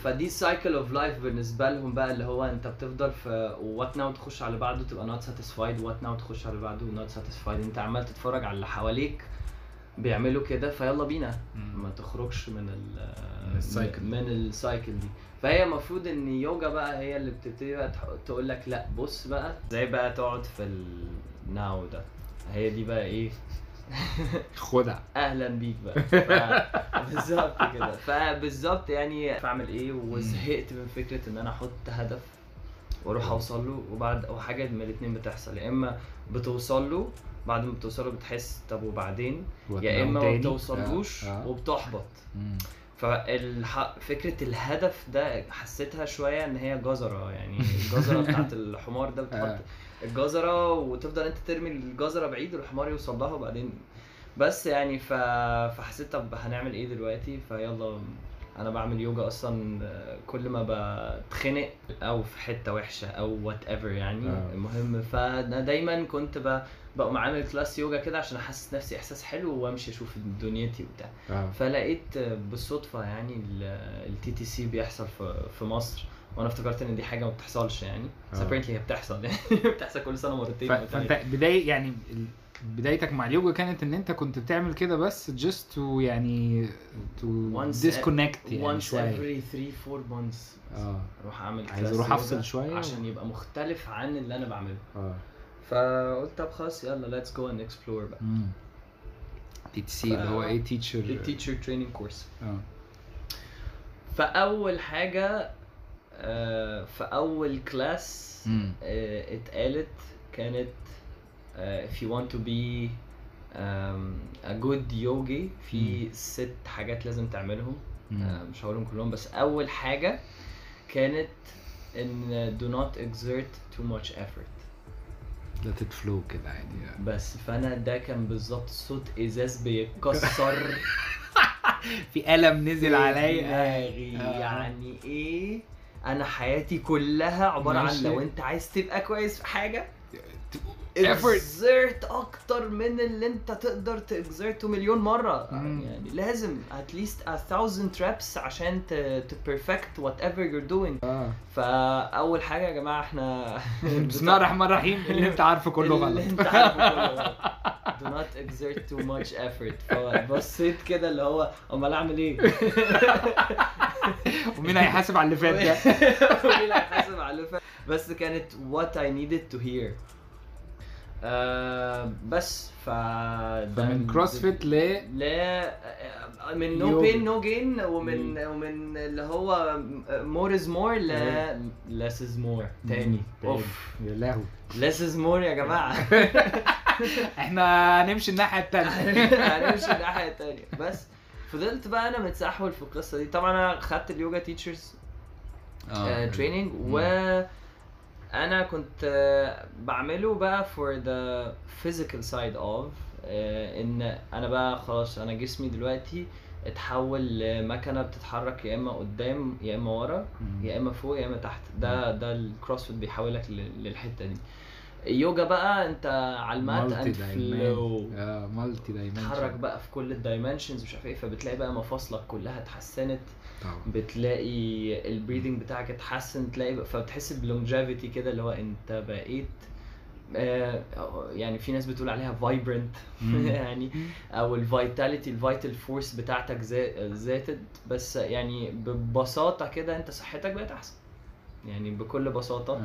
فدي cycle of life بالنسبة لهم بقى اللي هو انت بتفضل في what now تخش على بعده تبقى not satisfied what now تخش على بعده not satisfied انت عمال تتفرج على اللي حواليك بيعملوا كده فيلا بينا. ما تخرجش من ال من ال cycle. من ال cycle دي فهي المفروض ان يوجا بقى هي اللي بتبتدي بقى تقول لك لا بص بقى إزاي بقى تقعد في ال now ده هي دي بقى إيه خدع أهلا بيك بقى. *laughs* بالظبط كده. فبالظبط يعني بعمل إيه وزهقت من فكرة إن أنا أحط هدف وأروح أوصل له وبعد أو حاجة من الاثنين بتحصل. يا إما بتوصل له بعد ما بتوصل له بتحس طب وبعدين؟ يا إما ما. بتوصلوش آه، آه. وبتحبط. مم. ففكره الهدف ده حسيتها شوية إن هي جزرة. يعني الجزرة *laughs* بتاعت الحمار ده بتحط آه. الجزرة وتفضل انت ترمي الجزرة بعيد والحمار يوصل لها وبعدين. بس يعني ف... فحسيت طب هنعمل إيه دلوقتي؟ فيلا أنا بعمل يوجا أصلا آه، كل ما بتخنق أو في حتة وحشة أو whatever يعني. آه. المهم فأنا دايما كنت ب... بقوم عامل class يوجا كده عشان أحسس نفسي إحساس حلو وأمشي أشوف دنيتي وبتاع. آه. فلقيت بالصدفة يعني ال TTC بيحصل في في مصر. وأنا افتكرت ان دي حاجة ما بتحصلش يعني. بس آه. هي بتحصل *laughs* يعني بتحصل كل سنة مرتين ف- فانت. بداية يعني بدايتك مع اليوجا كانت ان انت كنت بتعمل كده بس just to يعني Once disconnect يعني once شوية. every 3 4 months آه. أروح أعمل عايز أروح يوجا أفصل شوية؟ و- عشان يبقى مختلف عن اللي أنا بعمله. آه. فقلت طب خلاص يلا let's go and explore بقى. TTC اللي هو إيه teacher ال teacher training course آه. فأول حاجة في أول class. آه، اتقالت كانت آه، if you want to be a good yogi في ست حاجات لازم تعملهم. آه، مش هقولهم كلهم بس أول حاجة كانت إن do not exert too much effort. Let it flow كده عادي بس فأنا ده كان بالظبط صوت إزاز بيتكسر *laughs* في ألم نزل عليا. آه. يعني إيه؟ أنا حياتي كلها عبارة عن. لو انت عايز تبقى كويس في حاجة. اكزرت أكتر من اللي أنت تقدر تاكزرته مليون مرة. مم. يعني لازم at least a thousand reps عشان ت to perfect whatever you're doing. آه. فأول حاجة يا جماعة إحنا *laughs* *laughs* بسم الله الرحمن الرحيم. اللي أنت عارفه كله اللي غلط. أنت عارفه كله *laughs* غلط. Do not exert too much effort. فبصيت كده اللي هو أمال أعمل إيه؟ ومين هيحاسب على اللي فات ده؟ مين اللي هيحاسب على اللي فات؟ بس كانت what I needed to hear. آه بس ف فمن CrossFit ل لا من no pain no gain ومن ومن اللي هو more is more ل less is more. تاني. أوف. يا لهوي. Less is more يا جماعة. *laughs* إحنا هنمشي الناحية التانية. *laughs* هنمشي الناحية التانية. بس فضلت بقى أنا متسحول في القصة دي. طبعا أنا خدت اليوجا teachers training و أنا كنت آه، بعمله بقى for the physical side of آه، إن أنا بقى خلاص أنا جسمي دلوقتي اتحول لمكنة بتتحرك يا إما قدام يا إما ورا يا إما فوق يا إما تحت. ده ده ال CrossFit بيحولك لل- للحتة دي. اليوجا بقى أنت على ال mat and flow multi تتحرك dimension بقى في كل ال dimensions مش عارف إيه فبتلاقي بقى مفاصلك كلها اتحسنت. بتلاقي ال breathing بتاعك اتحسن تلاقي فبتحس ب longevity كده اللي هو انت بقيت آه، يعني في ناس بتقول عليها vibrant. *laughs* يعني أو ال vitality ال vital force بتاعتك زا- زادت بس يعني ببساطة كده انت صحتك بقت أحسن. يعني بكل بساطة.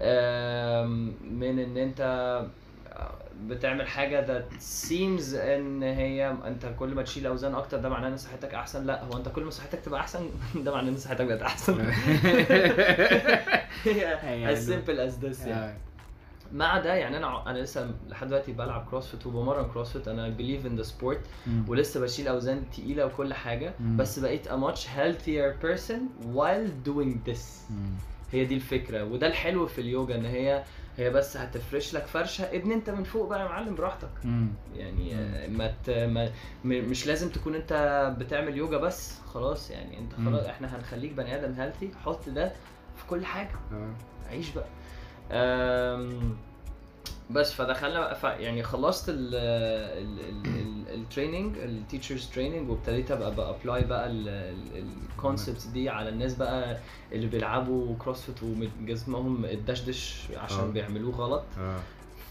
آه. من إن انت بتعمل حاجة that seems إن هي أنت كل ما تشيل أوزان أكتر ده معناه إن صحتك أحسن لا هو أنت كل ما صحتك تبقى أحسن *laughs* ده معناه إن صحتك بقت أحسن *laughs* *laughs* as simple as this يعني. مع ده يعني أنا أنا لسه لحد دلوقتي بلعب CrossFit وبمرن CrossFit أنا in the sport مم. ولسه بشيل أوزان تقيلة وكل حاجة مم. بس بقيت a much healthier person while doing this مم. هي دي الفكرة وده الحلو في اليوجا إن هي هي بس هتفرش لك فرشة. ابن انت من فوق بقى يا معلم براحتك. مم. يعني ما, ت... ما مش لازم تكون انت بتعمل يوجا بس. خلاص يعني انت مم. خلاص إحنا هنخليك بني آدم هيلثي حط ده في كل حاجة. عيش بقى. أم... بس فدخلنا. يعني خلصت ال ال ال ال training ال teachers training وابتديت أبقى ب apply بقى ال concepts دي على الناس بقى اللي بيلعبوا CrossFit وجسمهم اتدشدش عشان آه. بيعملوه غلط آه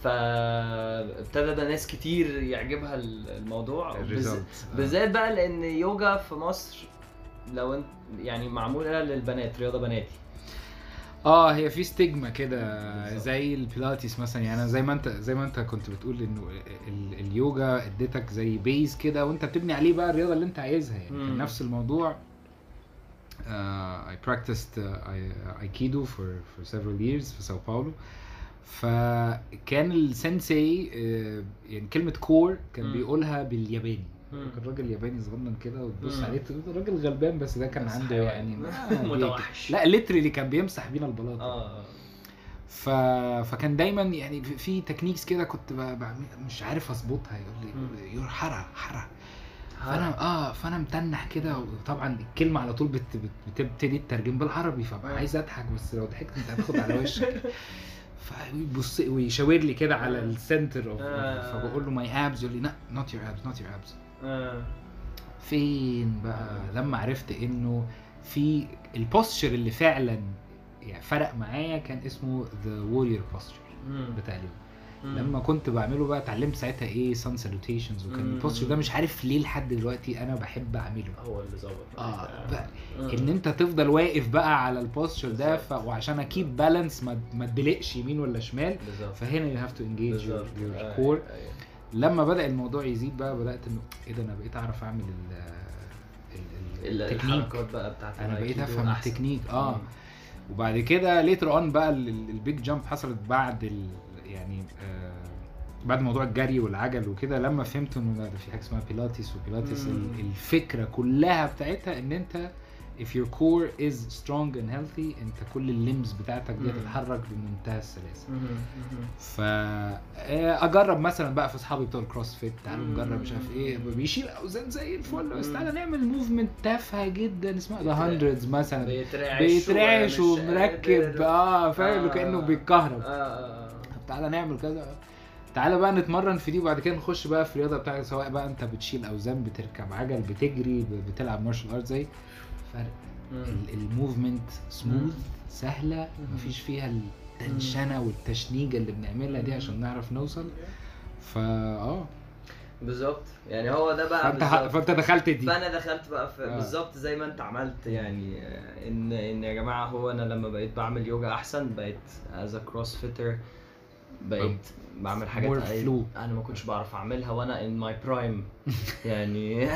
فابتدى بقى ناس كتير يعجبها الموضوع ال result بالذات بقى لأن يوجا في مصر لو أنت يعني معمولة للبنات رياضة بناتي آه هي في stigma كده. زي البيلاتيس مثلا يعني زي ما أنت زي ما أنت كنت بتقول إنه ال- اليوجا اديتك زي base كده وأنت بتبني عليه بقى الرياضة اللي أنت عايزها يعني كان. نفس الموضوع uh, I practiced uh, I- aikido for for several years في ساو باولو فكان ال sensei uh, يعني كلمة core كان. بيقولها بالياباني. كان راجل ياباني صغنن كده وتبص. عليه تقول راجل غلبان بس ده كان عنده. يعني *laughs* متوحش. لا literally كان بيمسح بينا البلاط آه ف... فكان دايما يعني في- techniques كده كنت ب... ب... مش عارف أظبطها يقول لي يقول hara hara فأنا آه فأنا متنح كده وطبعا الكلمة على طول بت... بت... بتبتدي تترجم بالعربي فبقى. عايز أضحك بس لو ضحكت أنت هتاخد على وشك *laughs* فيبص ويشاور لي كده على. ال center of آه. فبقول له my abs يقول لي لا not your abs not your abs آه. فين بقى لما عرفت إنه في ال posture اللي فعلا يعني فرق معايا كان اسمه the warrior posture. بتاع اليوم. لما كنت بعمله بقى اتعلمت ساعتها إيه sun salutations وكان. ال posture ده مش عارف ليه لحد دلوقتي أنا بحب أعمله هو اللي ظبط آه بقى. إن أنت تفضل واقف بقى على ال posture ده ف... وعشان أ keep balance ما ما تدلقش يمين ولا شمال فهنا you have to engage your core. لما بدأ الموضوع يزيد بقى بدأت إنه إيه ده أنا بقيت أعرف أعمل ال ال- ال- ال- التكنيك بقى بتاعت أنا بقيت أفهم أحسن. التكنيك آه مم. وبعد كده later on بقى ال- ال- ال big jump حصلت بعد ال يعني آه بعد موضوع الجري والعجل وكده لما فهمت إنه ده في حاجة اسمها Pilates و Pilates الفكرة كلها بتاعتها إن أنت if your core is strong and healthy انت كل ال limbs بتاعتك دي مم. هتتحرك بمنتهى السلاسه. ف آه، أجرب مثلا بقى في أصحابي بتوع ال CrossFit. تعالوا. نجرب مش عارف إيه. بيشيل أوزان زي الفل. بس. تعالى نعمل movement تافهة جدا. اسمها the hundreds مثلا. بيترعش ومركب. آه فاهم؟ آه. كأنه بيتكهرب. آه طب تعالى نعمل كذا. تعالى بقى نتمرن في دي. وبعد كده نخش بقى في الرياضة بتاعتك. سواء بقى أنت بتشيل أوزان بتركب عجل بتجري بتلعب martial art زي فرق. ال movement smooth سهلة. مفيش فيها ال tension ة والتشنيجة اللي بنعملها دي عشان نعرف نوصل. فا آه. بالظبط. يعني هو ده بقى فانت. فانت دخلت دي. فأنا دخلت بقى في آه. بالظبط زي ما انت عملت يعني آه، ان إن يا جماعة هو أنا لما بقيت بعمل يوجا أحسن بقيت as CrossFitter بقيت بعمل حاجات flow. أنا ما كنتش بعرف أعملها وأنا in my prime يعني.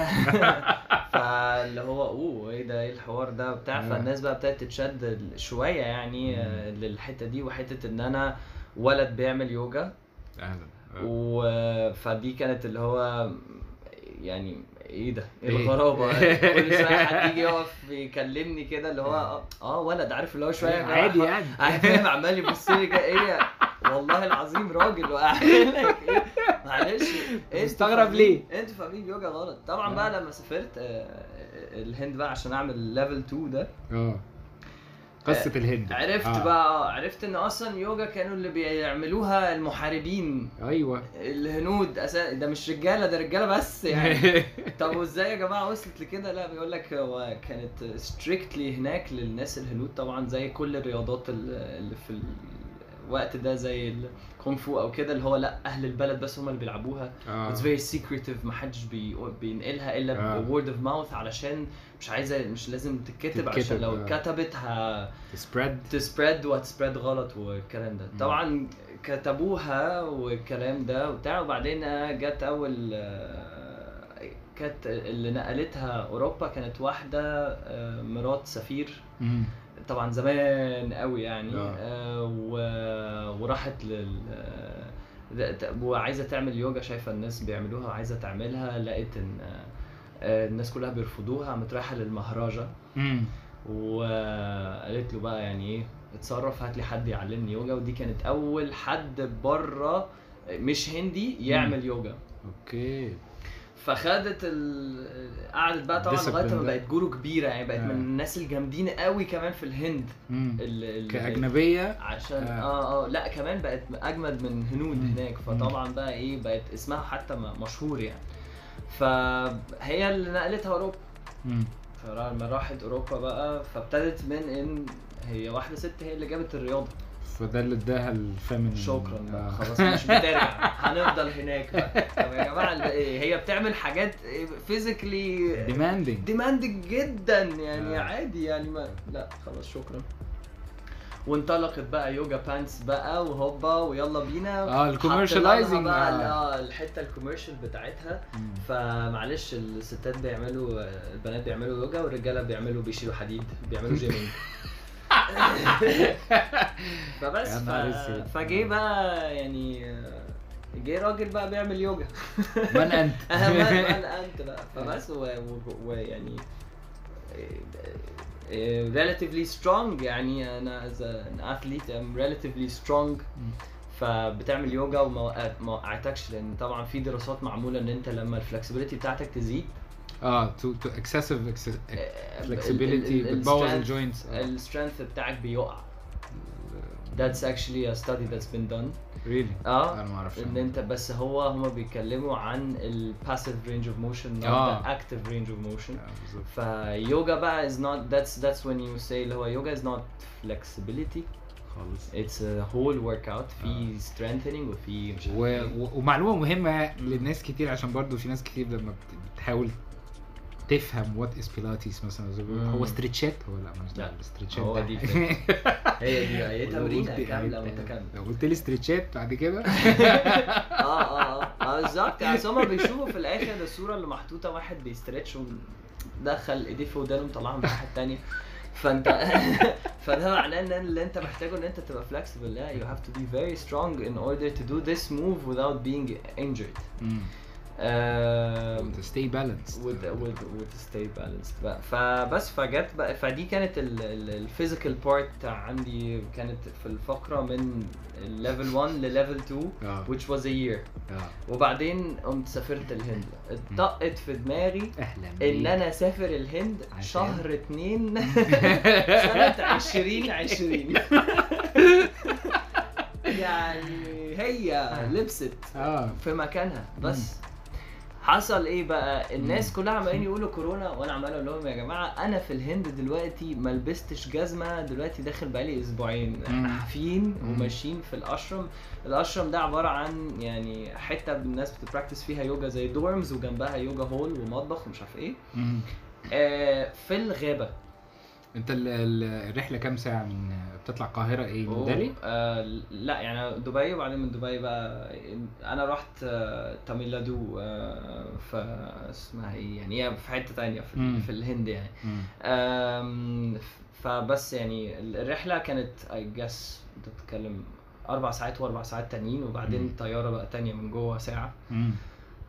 *laughs* فاللي هو أوه إيه ده إيه الحوار ده؟ بتاع. فالناس بقى ابتدت تتشد شوية يعني آه، للحتة دي وحتة إن أنا ولد بيعمل يوجا. أهلا. آه. و فدي كانت اللي هو يعني إيه ده؟ إيه؟ إيه؟ الغرابة؟ *laughs* كل شوية حد يجي يقف يكلمني كده اللي هو آه, آه ولد عارف اللي هو شوية جماعة عادي يعني. قاعد فاهم؟ عمال يبص لي كده إيه والله العظيم راجل. وقاعد لك إيه؟ معلش أنتوا مستغرب فاهمين- أنتوا فاهمين يوجا غلط. طبعا آه. بقى لما سافرت آه، الهند بقى عشان أعمل ليفل 2 ده. آه. قصة الهند عرفت آه. بقى آه، عرفت إن أصلا يوجا كانوا اللي بيعملوها المحاربين أيوه الهنود أسا... ده مش رجالة ده رجالة بس يعني *laughs* طب وإزاي يا جماعة وصلت لكده لا بيقول لك هو كانت strictly هناك للناس الهنود طبعا زي كل الرياضات ال- اللي في الوقت ده زي الكونغ فو أو كده اللي هو لأ أهل البلد بس هم اللي بيلعبوها آه. it's very secretive محدش بي... بينقلها إلا آه. word of mouth علشان مش عايزة مش لازم تتكتب عشان لو آه. اتكتبت ه... سبريد تسبريد وهتسبريد غلط والكلام ده. طبعا كتبوها والكلام ده وبتاع وبعدين جت أول آه، كانت اللي نقلتها أوروبا كانت واحدة آه، مرات سفير طبعا زمان قوي يعني آه. آه، و- وراحت لل آه، وعايزة تعمل يوجا شايفة الناس بيعملوها وعايزة تعملها لقيت إن آه، آه، الناس كلها بيرفضوها قامت رايحة للمهراجا وقالت له بقى يعني إيه اتصرف هات لي حد يعلمني يوجا. ودي كانت أول حد بره مش هندي يعمل يوجا. أوكي. فخدت ال... قعدت بقى طبعا لغاية ما. بقت guru كبيرة. يعني بقت آه. من الناس الجامدين قوي كمان في الهند. ال... ال... كأجنبية؟ عشان آه. آه آه. لا كمان بقت أجمد من هنود مم. هناك. فطبعا بقى إيه بقت اسمها حتى مشهور يعني. فهي اللي نقلتها أوروبا. فلما راحت أوروبا بقى فابتدت من إن هي واحدة ست هي اللي جابت الرياضة. فده اللي اداها ال feminine شكرا بقى. آه. خلاص مش *laughs* بترجع. هنفضل هناك بقى. طب يا جماعة إيه، هي بتعمل حاجات physically demanding. demanding جدا يعني آه. عادي يعني ما لا خلاص شكرا. وانطلقت بقى yoga pants بقى وهوبا ويلا بينا. آه ال commercializing. آه الحتة ال commercial بتاعتها. مم. فمعلش الستات بيعملوا البنات بيعملوا يوجا والرجالة بيعملوا بيشيلوا حديد بيعملوا gymming. *laughs* فبس ف... فجه بقى يعني جه راجل بقى بيعمل يوجا. من أنت؟ *laughs* من أنت بقى. *laughs* فبس ويعني و... و... eh, relatively strong. يعني أنا as an athlete I'm relatively strong. فبتعمل يوجا وما وقعت- ما وقعتكش لأن طبعا في دراسات معمولة إن أنت لما ال flexibility بتاعتك تزيد. آه to to excessive آه، flexibility بتبوظ ال joints ال strength بتاعك بيقع. That's actually a study that's been done really آه أنا ما أعرفش ان انت بس هو هما بيتكلموا عن ال passive range of motion not آه. the active range of motion آه،. فيوجا بقى is not that's that's when you say اللي هو يوجا is not flexibility خالص it's a whole workout في strengthening وفي مش و... إيه و... ومعلومه مهمه للناس كتير عشان برضو في ناس كتير لما بت- بتحاول تفهم what is Pilates مثلا. هو stretch ات هو لا مش ده. ال stretch ات هو. دي. *laughs* هي دي هي تمرينه كاملة متكاملة. لو قلت لي stretch ات بعد كده؟ *laughs* آه آه آه. آه بالظبط. يعني أصل هما بيشوفوا في الآخر الصورة اللي محطوطة واحد بي stretch ودخل إيديه في ودانه ومطلعها من الناحيه التانيه فانت *laughs* فده معناه إن اللي أنت محتاجه إن أنت تبقى flexible. لا you have to be very strong in order to do this move without being injured. With stay balanced. بقى. فبس فجت فدي كانت ال physical part عندي كانت في الفقرة من level 1 ل level 2 آه. which was a year. آه. وبعدين قمت سافرت الهند. اتطقت في دماغي إن. أنا أسافر الهند؟ شهر اتنين. *laughs* سنة *laughs* 2020 *laughs* يعني هي لبست آه. في مكانها. بس حصل إيه بقى الناس كلها عمالين يقولوا كورونا وأنا عمال أقول لهم يا جماعة أنا في الهند دلوقتي ما لبستش جزمة دلوقتي داخل بقالي أسبوعين إحنا. حافيين. وماشيين في الأشرم الأشرم ده عبارة عن يعني حتة الناس بتبراكتس فيها يوجا زي دورمز وجنبها يوجا هول ومطبخ ومش عارف إيه. آه في الغابة انت ال- ال- الرحلة كام ساعة من بتطلع القاهرة إيه من دالي آه لا يعني دبي وبعدين من دبي بقى أنا رحت آه تاميلادو آه ف اسمها إيه يعني هي في حتة تانية في, مم. في الهند يعني فبس يعني الرحلة كانت اي جس بتتكلم أربع ساعات وأربع ساعات تانيين وبعدين مم. طيارة بقى تانية من جوه ساعة مم.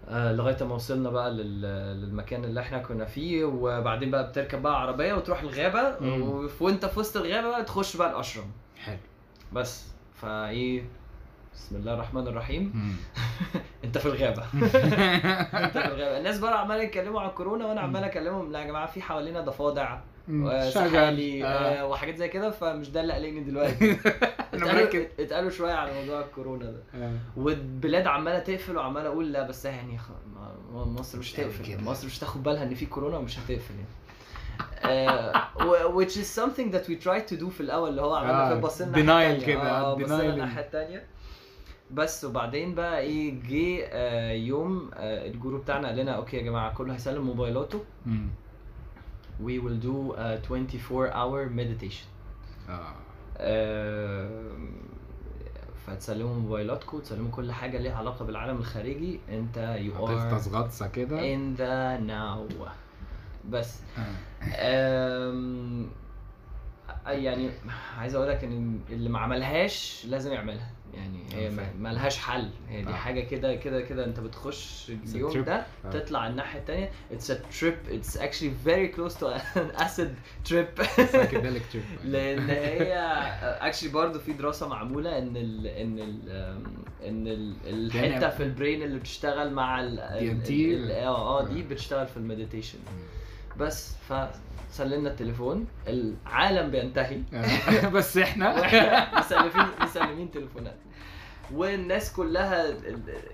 آه، لغاية ما وصلنا بقى لل- للمكان اللي إحنا كنا فيه وبعدين بقى بتركب بقى عربية وتروح الغابة وانت في وسط الغابة بقى تخش بقى الأشرم. حلو. بس. فايه بسم الله الرحمن الرحيم. *laughs* انت في الغابة. *laughs* انت في الغابة. الناس بقى عمالة يتكلموا على الكورونا وأنا عمال اكلمهم لا يا جماعة في حوالينا ضفادع. وسحالي آه. وحاجات زي كده فمش ده اللي قلقني دلوقتي *laughs* أنا اتقالوا مركز اتقالوا شوية على موضوع الكورونا ده آه. والبلاد عمالة تقفل وعمال أقول لا بس يعني مصر مش هتقفل. مصر مش هتاخد بالها إن في كورونا ومش هتقفل يعني آه، which is something that we tried to do في الأول اللي هو عملنا آه، كده بصينا التانية. كده، آه بصينا. الناحيه التانية بس وبعدين بقى إيه جه يوم ال group بتاعنا قال لنا okay يا جماعة كله هيسلم موبايلاته. We will do a 24 hour meditation. آه. آم، فتسلموا موبايلاتكم تسلموا كل حاجة ليها علاقة بالعالم الخارجي. انت you are هتغطس غطسه كده؟ in the now. بس. آه. آم، يعني عايز أقول لك إن اللي ما عملهاش لازم يعملها. يعني هي ما- لهاش حل. هي دي آه. حاجة كده كده كده انت بتخش اليوم. ده آه. تطلع الناحية a trip. It's actually very close to an acid trip. *laughs* Psychedelic trip. *laughs* لأن هي اكشلي برضه في دراسة معمولة إن ال إن ال إن ال الحتة في البرين اللي بتشتغل مع ال آه آه دي آه. بتشتغل في ال meditation. بس فسلمنا التليفون العالم بينتهي. آه. *laughs* بس إحنا؟ *laughs* مسلمين مسلمين تليفونات. والناس كلها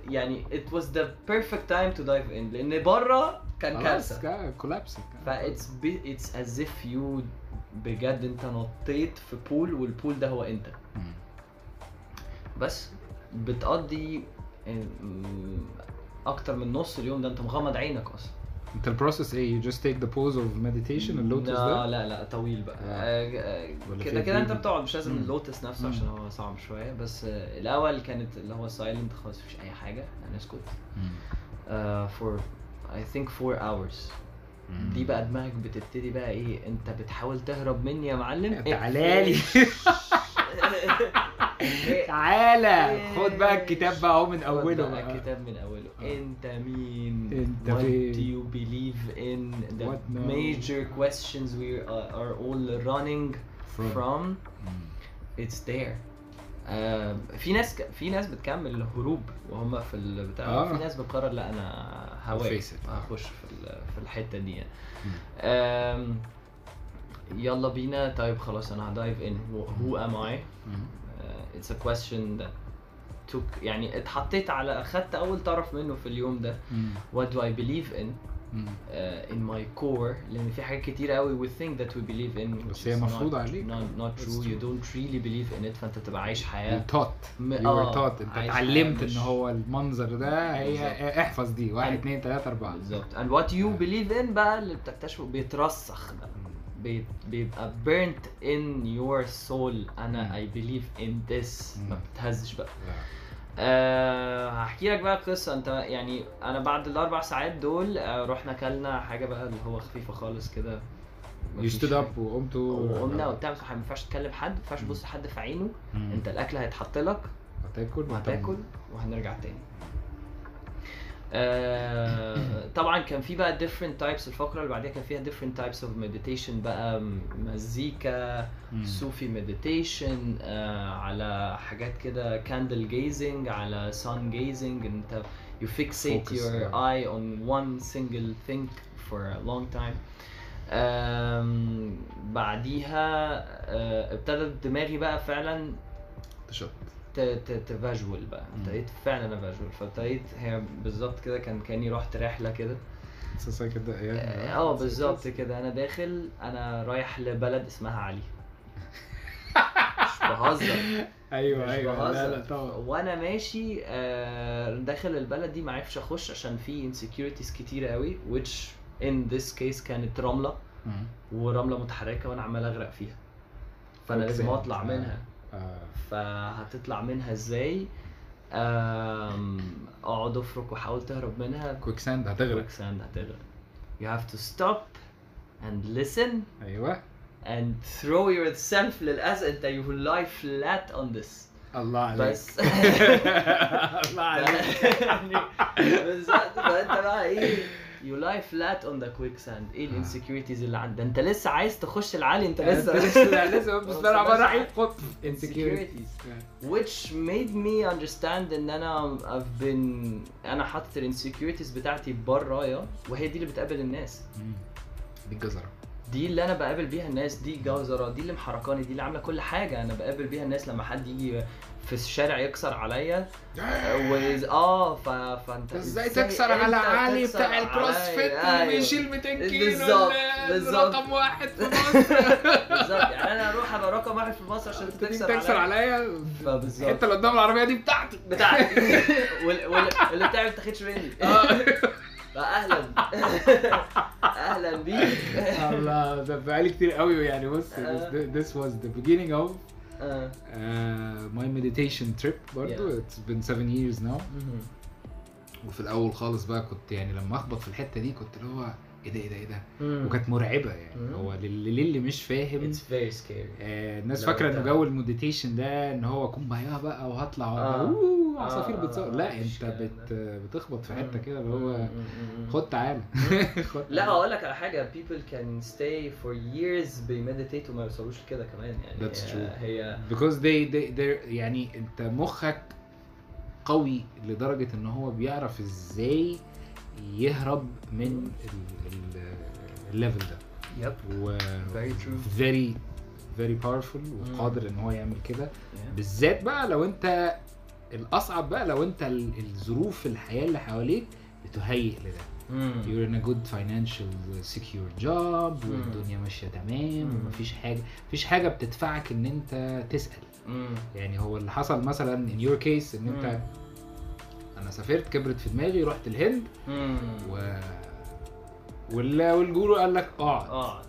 يعني it was the perfect time to dive in لأن بره كان كارثة. collapse that's it as if you بجد أنت نطيت في pool وال pool ده هو أنت. بس بتقضي ام، أكتر من نص اليوم ده أنت مغمض عينك أصلا. انت ال process إيه you just take the pose of meditation اللوتس ده لا لا طويل بقى آه. آه، آه، كده كده انت؟ بتقعد مش لازم. اللوتس نفسه. عشان هو صعب شوية بس الأول كانت اللي هو silent خالص مفيش أي حاجة هنسكت مم. آه، for I think 4 hours. دي بقى دماغك بتبتدي بقى إيه انت بتحاول تهرب مني يا معلم تعالى لي *laughs* تعالى خد بقى الكتاب بقى اهو من اوله بقى. الكتاب من أوله آه. انت مين انت what فين؟ do you believe in the What now? major questions we are, all running From. from مم. it's there آه في ناس ك... في ناس بتكمل هروب وهم في البتاع آه. في ناس بتقرر لا أنا هواك. آه. هخش في. في الحتة دي يعني. يلا بينا طيب خلاص أنا هدايف ان uh, it's a question that took يعني اتحطيت على أخدت أول طرف منه في اليوم ده مم. what do I believe uh, in my core لأن في حاجات كتير قوي we think that we believe in بس هي مفروض not, عليك. not, not That's true you true. don't really believe in it فأنت تبقى عايش حياة you taught. م- you were آه، taught. أنت اتعلمت إن هو المنظر ده هي بالظبط. احفظ دي. واحد اتنين تلاتة أربعة. بالظبط. And what you believe in بقى اللي بتكتشفه بيترسخ بقى. بي- بيبقى burnt in your soul. أنا. I believe in this. ما. بتهزش بقى. أه هحكي لك بقى قصة. انت يعني أنا بعد الاربع ساعات دول أه رحنا كلنا حاجة بقى اللي هو خفيفة خالص كده. مفيش حاجة. up وقمتوا وقمنا وبتاع بس ما ينفعش تكلم حد ما ينفعش تبص حد في عينه. انت الأكل هيتحط لك. هتاكل وهتاكل وهنرجع تاني. آه طبعا كان في بقى different types الفقره اللي بعديها كان فيها different types of meditation بقى مزيكا. صوفي مديتيشن على حاجات كده candle gazing على sun gazing انت you fixate Focus, your آه. eye on one single thing for a long time um, بعديها uh, ابتدت دماغي بقى فعلا تشط تفاجوال بقى. ابتديت فعلا افاجوال فابتديت هي بالظبط كده كان كأني رحت رحلة كده أساسا كده إيه آه بالظبط كده أنا داخل أنا رايح لبلد اسمها علي مش بهزر *laughs* أيوه مش أيوه لا بهزر. لا طبعا وأنا ماشي آه، داخل البلد دي ما عرفش أخش عشان في insecurities كتير قوي which in this case كانت رملة. ورملة متحركة وأنا عمال أغرق فيها فأنا لازم. أطلع آه. منها آه. فهتطلع منها إزاي؟ اقعد افرك واحاول تهرب منها. quicksand هتغرق. quicksand هتغرق. You have to stop and listen أيوه. and throw yourself للأسف. انت you lie flat on this. الله عليك. بس. *laughs* *laughs* الله عليك. *laughs* يعني بالظبط. فأنت بقى إيه؟ you lie flat on the quicksand إيه آه. ال insecurities اللي عندك؟ أنت لسه عايز تخش العالي أنت لسه لسه. لسه بسم الله الرحمن الرحيم خد insecurities. which made me understand إن أنا I've been أنا حاطط ال insecurities بتاعتي برايا وهي دي اللي بتقابل الناس. دي الجزرة. دي اللي أنا بقابل بيها الناس دي جزره دي اللي محركاني دي اللي عاملة كل حاجة. أنا بقابل بيها الناس لما حد يجي في الشارع يكسر عليا وإز... آه ف... فأنت إزاي تكسر على علي بتاع ال cross عليا؟ fit اللي أيوة. بيشيل 200 كيلو بالظبط، بالظبط. رقم واحد في *laughs* مصر بالظبط يعني أنا أروح ابقى رقم واحد في مصر عشان تكسر, تكسر عليا عليا فبالظبط. الحتة اللي قدام العربية دي بتاعتي بتاعتي *laughs* وال... وال... اللي بتاعي ما تاخدش مني *laughs* آه. فاهلا أهلا بيك الله ده بقالي كتير قوي يعني بص آه. this was the beginning of my meditation trip برضو Yeah. it's been seven years now مهم. وفي الأول خالص بقى كنت يعني لما أخبط في الحتة دي كنت اللي هو إيه ده إيه ده إيه ده. وكانت مرعبة يعني مم. هو للي مش فاهم very scary آه الناس فاكرة إنه جو ال meditation ده إن هو kumbaya بقى وهطلع آه. أوه، عصافير آه، بتصور آه، لا أنت بت بتخبط في حتة. كده اللي هو. خد تعالى *laughs* لا. هقول لك على حاجة people can stay for years بي meditate وما يوصلوش كده كمان يعني That's هي- true. هي because they they they يعني أنت مخك قوي لدرجة إن هو بيعرف إزاي يهرب من ال- ال- الليفل ده. يب و very very powerful وقادر إن هو يعمل كده. بالذات بقى لو أنت الأصعب بقى لو أنت ال- الظروف الحياة اللي حواليك بتهيئ لده. You're in a good financial secure job مم. والدنيا ماشية تمام مم. ومفيش حاجة مفيش حاجة بتدفعك إن أنت تسأل. يعني هو اللي حصل مثلا in your case إن أنت أنا سافرت كبرت في دماغي رحت الهند. و وال- وال guru قال لك اقعد اقعد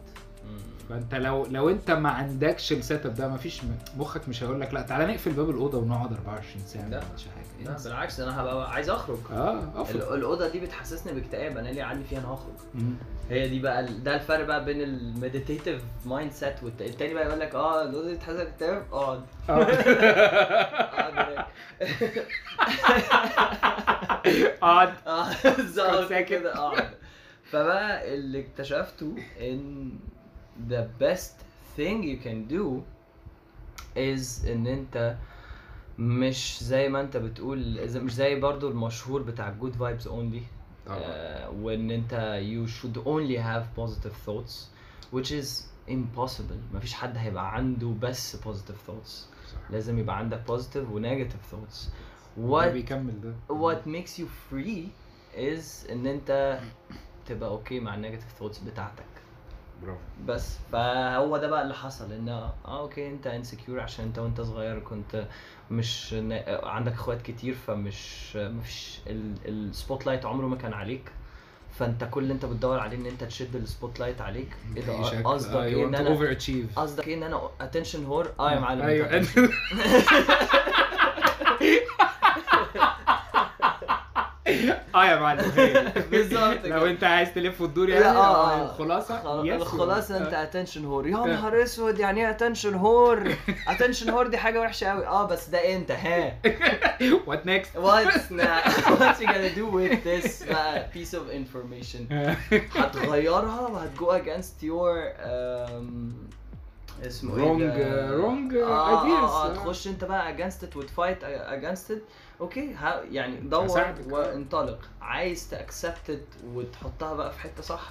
فانت لو لو انت ما عندكش ال setup ده ما فيش مخك مش هيقول لك لا تعالى نقفل باب الأوضة ونقعد 24 ساعة ما حاجة لا انسى. بالعكس أنا هبقى عايز أخرج. آه افرض الأوضة دي بتحسسني باكتئاب. أنا ليه قاعد فيها؟ أنا هخرج. مم. هي دي بقى ده الفرق بقى بين ال meditative mindset والتاني بقى يقول لك آه الأوضة دي بتحسسك باكتئاب؟ اقعد آه. اقعد آه. *laughs* *laughs* كنت بالظبط. كده. اقعد فبقى اللي اكتشفته إن the best thing you can do is إن أنت مش زي ما انت بتقول مش زي برضو المشهور بتاع only طبعا آه، وان انت you should only have positive thoughts which is impossible مفيش حد هيبقى عنده بس positive thoughts صح. لازم يبقى عندك positive و negative thoughts what بيكمل ده what makes you free is ان انت تبقى okay مع ال negative thoughts بتاعتك برافو. بس فهو ده بقى اللي حصل إن آه okay أنت insecure عشان أنت وأنت صغير كنت مش عندك إخوات كتير فمش مفيش ال spotlight عمره ما كان عليك. فأنت كل اللي أنت بتدور عليه إن أنت تشد ال spotlight عليك إيه ده. قصدك آه، you إيه إن أنا. قصدك إيه إن أنا attention whore آه يا معلم أيوه *laughs* أنت attention. آه يا معلم. *laughs* بالظبط لو. انت عايز تلف وتدور يعني آه آه، الخلاصة. الخلاصة انت آه. attention whore يا نهار أسود يعني إيه attention whore attention whore دي حاجة وحشة قوي آه بس ده انت ها *laughs* what next what's *laughs* now what you gonna do with this بقى piece of information هتغيرها وهتجو against your um, اسمه إيه Wrong- ده؟ wrong آه. آه, آه. آه تخش أنت بقى against it وت fight against it okay ها يعني دور. وانطلق. عايز ت accept وتحطها بقى في حتة صح؟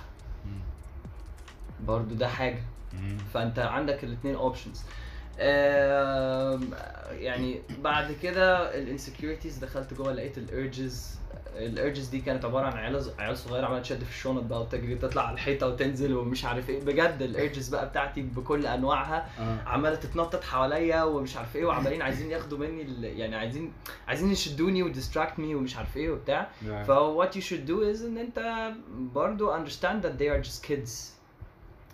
برضو ده حاجة. فأنت عندك الاثنين options يعني بعد كده ال insecurities دخلت جوه لقيت ال urges ال urges دي كانت عبارة عن عيال عيال صغيرة عمالة تشد في الشنط بقى وتجري تطلع على الحيطة وتنزل ومش عارف إيه. بجد ال urges بقى بتاعتي بكل أنواعها آه. عمالة تتنطط حواليا ومش عارف إيه وعمالين عايزين ياخدوا مني ال- يعني عايزين عايزين يشدوني و distract me ومش عارف إيه وبتاع. آه. ف what you should do is إن أنت برضو understand that they are just kids.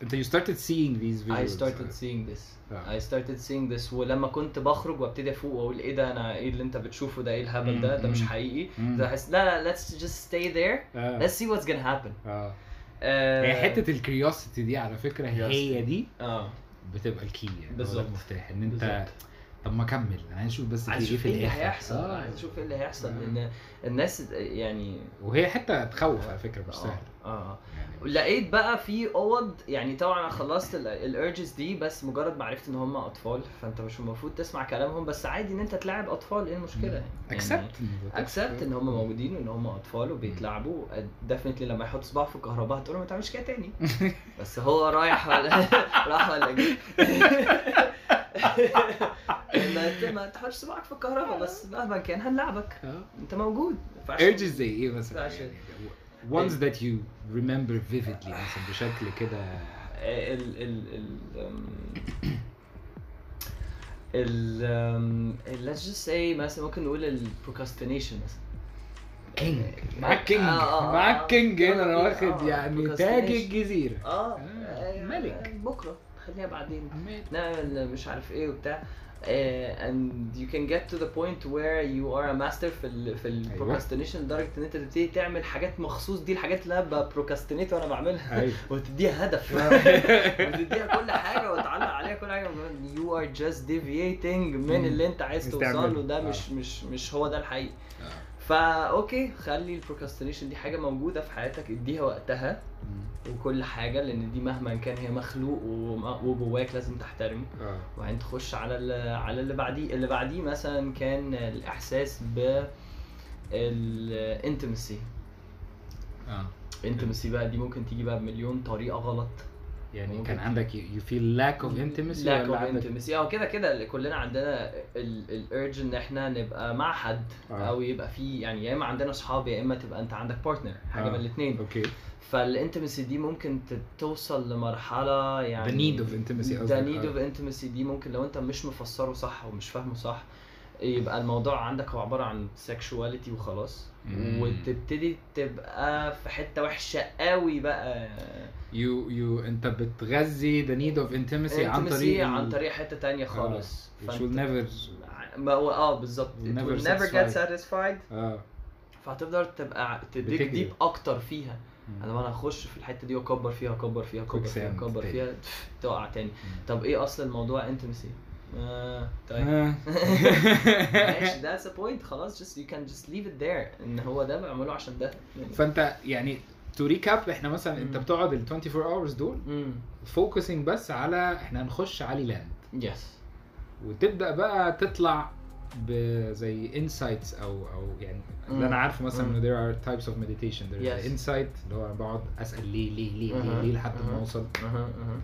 أنت you started seeing these videos. I started seeing this. آه. I started seeing this ولما كنت بخرج وابتدي أفوق وأقول إيه ده أنا إيه اللي أنت بتشوفه ده إيه الهبل ده ده مش مم. حقيقي. ده احس لا لا let's just stay there آه. let's see what's gonna happen آه آه، هي حتة ال curiosity دي على فكرة هي دي آه بتبقى ال key يعني بالظبط. المفتاح إن أنت بالظبط. طب ما أكمل أنا عايز أشوف بس عايز إيه أشوف إيه اللي هيحصل آه. عايز أشوف إيه اللي هيحصل آه. لأن الناس يعني وهي حتة تخوف على فكرة مش آه سهله آه. يعني لقيت بقى في أوض يعني طبعا أنا خلصت ال urges دي بس مجرد ما عرفت إن هم أطفال فأنت مش المفروض تسمع كلامهم بس عادي إن أنت تلاعب أطفال إيه المشكلة؟ يعني accept accept إن هم موجودين وإن هم أطفال وبيتلعبوا. definitely لما يحط صباعه في الكهرباء هتقول له ما تعملش كده تاني. *laughs* بس هو رايح ولا *laughs* راح ولا جه. *laughs* ما تحطش صباعك في الكهرباء بس مهما كان هنلعبك. أنت موجود. urges زي إيه مثلا؟ يعني ones that you remember vividly مثلا بشكل كده. ال ال ال ال ال let's just say مثلا ممكن نقول ال procrastination مثلا. king معاك king معاك. king هنا أنا آه، واخد آه، يعني تاج procrastination. الجزيرة. آه آه، آه، ملك. بكرة. خليها بعدين نعمل مش عارف إيه وبتاع. آه، and you can get to the point where you are a master في ال في البروكاستينيشن لدرجة إن أنت تبتدي تعمل حاجات مخصوص دي الحاجات اللي أنا ببروكاستينيت وأنا بعملها أيوة. *laughs* وتديها هدف *laughs* وتديها كل حاجة وتعلق عليها كل حاجة you are just deviating من. اللي أنت عايز توصل له. ده آه. مش مش مش هو ده الحقيقي فا أوكي خلي البروكاستينيشن دي حاجة موجودة في حياتك اديها وقتها وكل حاجة لأن دي مهما كان هي مخلوق وجواك لازم تحترمه. آه. وبعدين تخش على على اللي بعديه. اللي بعديه مثلا كان الإحساس بال intimacy آه. intimacy بقى دي ممكن تيجي بقى بمليون طريقة غلط. يعني ممكن. كان عندك you feel lack of intimacy lack of intimacy آه كده كده كلنا عندنا ال urge ان إحنا نبقى مع حد آه. أو يبقى في يعني يا إما عندنا اصحاب يا إما تبقى انت عندك partner حاجة آه. من الاثنين أوكي فالانتمسي دي ممكن توصل لمرحلة يعني of intimacy the قصدك، need آه. of intimacy دي ممكن لو انت مش مفسره صح ومش فاهمه صح يبقى الموضوع عندك هو عبارة عن sexuality وخلاص. وتبتدي تبقى في حتة وحشة قوي بقى. You you انت بتغذي the need of intimacy عن طريق عن طريق حتة تانية خالص. ما هو آه بالظبط. satisfy. satisfied. آه. فهتفضل تبقى تديك. deep أكتر فيها. أنا وأنا اخش في الحتة دي وأكبر فيها أكبر فيها أكبر فيها أكبر تاني. فيها تقع تاني. طب إيه أصل الموضوع intimacy آه طيب. آه. *laughs* ماشي that's the point. خلاص just you can just leave it there. إن هو ده بعمله عشان ده. فأنت يعني to recap إحنا مثلا أنت. بتقعد ال 24 hours دول focusing بس على إحنا هنخش علي لاند yes وتبدأ بقى تطلع بزي insights أو أو يعني اللي أنا. عارفه مثلا. إنه there are types of meditation there is Yes. insight اللي هو أنا بقعد أسأل ليه ليه ليه ليه, ليه لحد ما. أوصل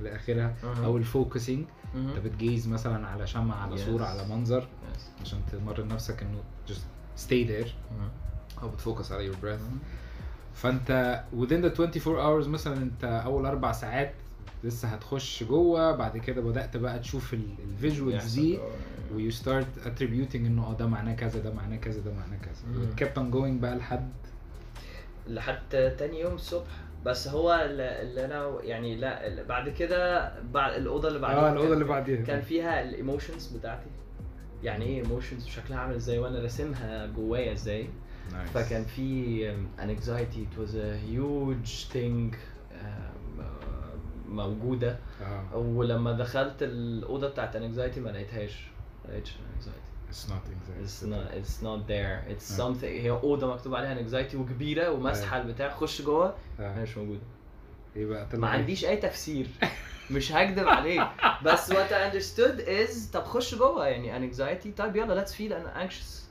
لآخرها. أو ال focusing. أنت بت gaze مثلا على شمعة على Yes. صورة على منظر Yes. عشان تمرن نفسك إنه just stay there. أو بت focus على your breath فأنت within the 24 hours مثلا أنت أول أربع ساعات لسه هتخش جوه. بعد كده بدأت بقى تشوف ال visuals. the you start attributing إنه آه ده معناه كذا ده معناه كذا ده معناه كذا. kept on going بقى لحد؟ لحد تاني يوم الصبح. بس هو اللي أنا يعني لا اللي بعد كده بعد الأوضة اللي بعديها آه الأوضة اللي بعديها. كان فيها ال emotions بتاعتي. يعني إيه emotions وشكلها عامل إزاي؟ وأنا راسمها جوايا إزاي. Nice. فكان في an anxiety. It was a huge thing. موجودة. آه. ولما دخلت الأوضة بتاعت anxiety ما لقيتهاش. ما لقيتش anxiety. It's not anxiety. It's not it's not there. It's آه. something هي أوضة مكتوب عليها anxiety وكبيرة ومسحة البتاع. خش جوه هي آه. مش موجودة. إيه بقى؟ ما إيه؟ عنديش أي تفسير. مش هكدب عليك. بس what I understood is طب خش جوه يعني anxiety. طيب يلا let's feel anxious.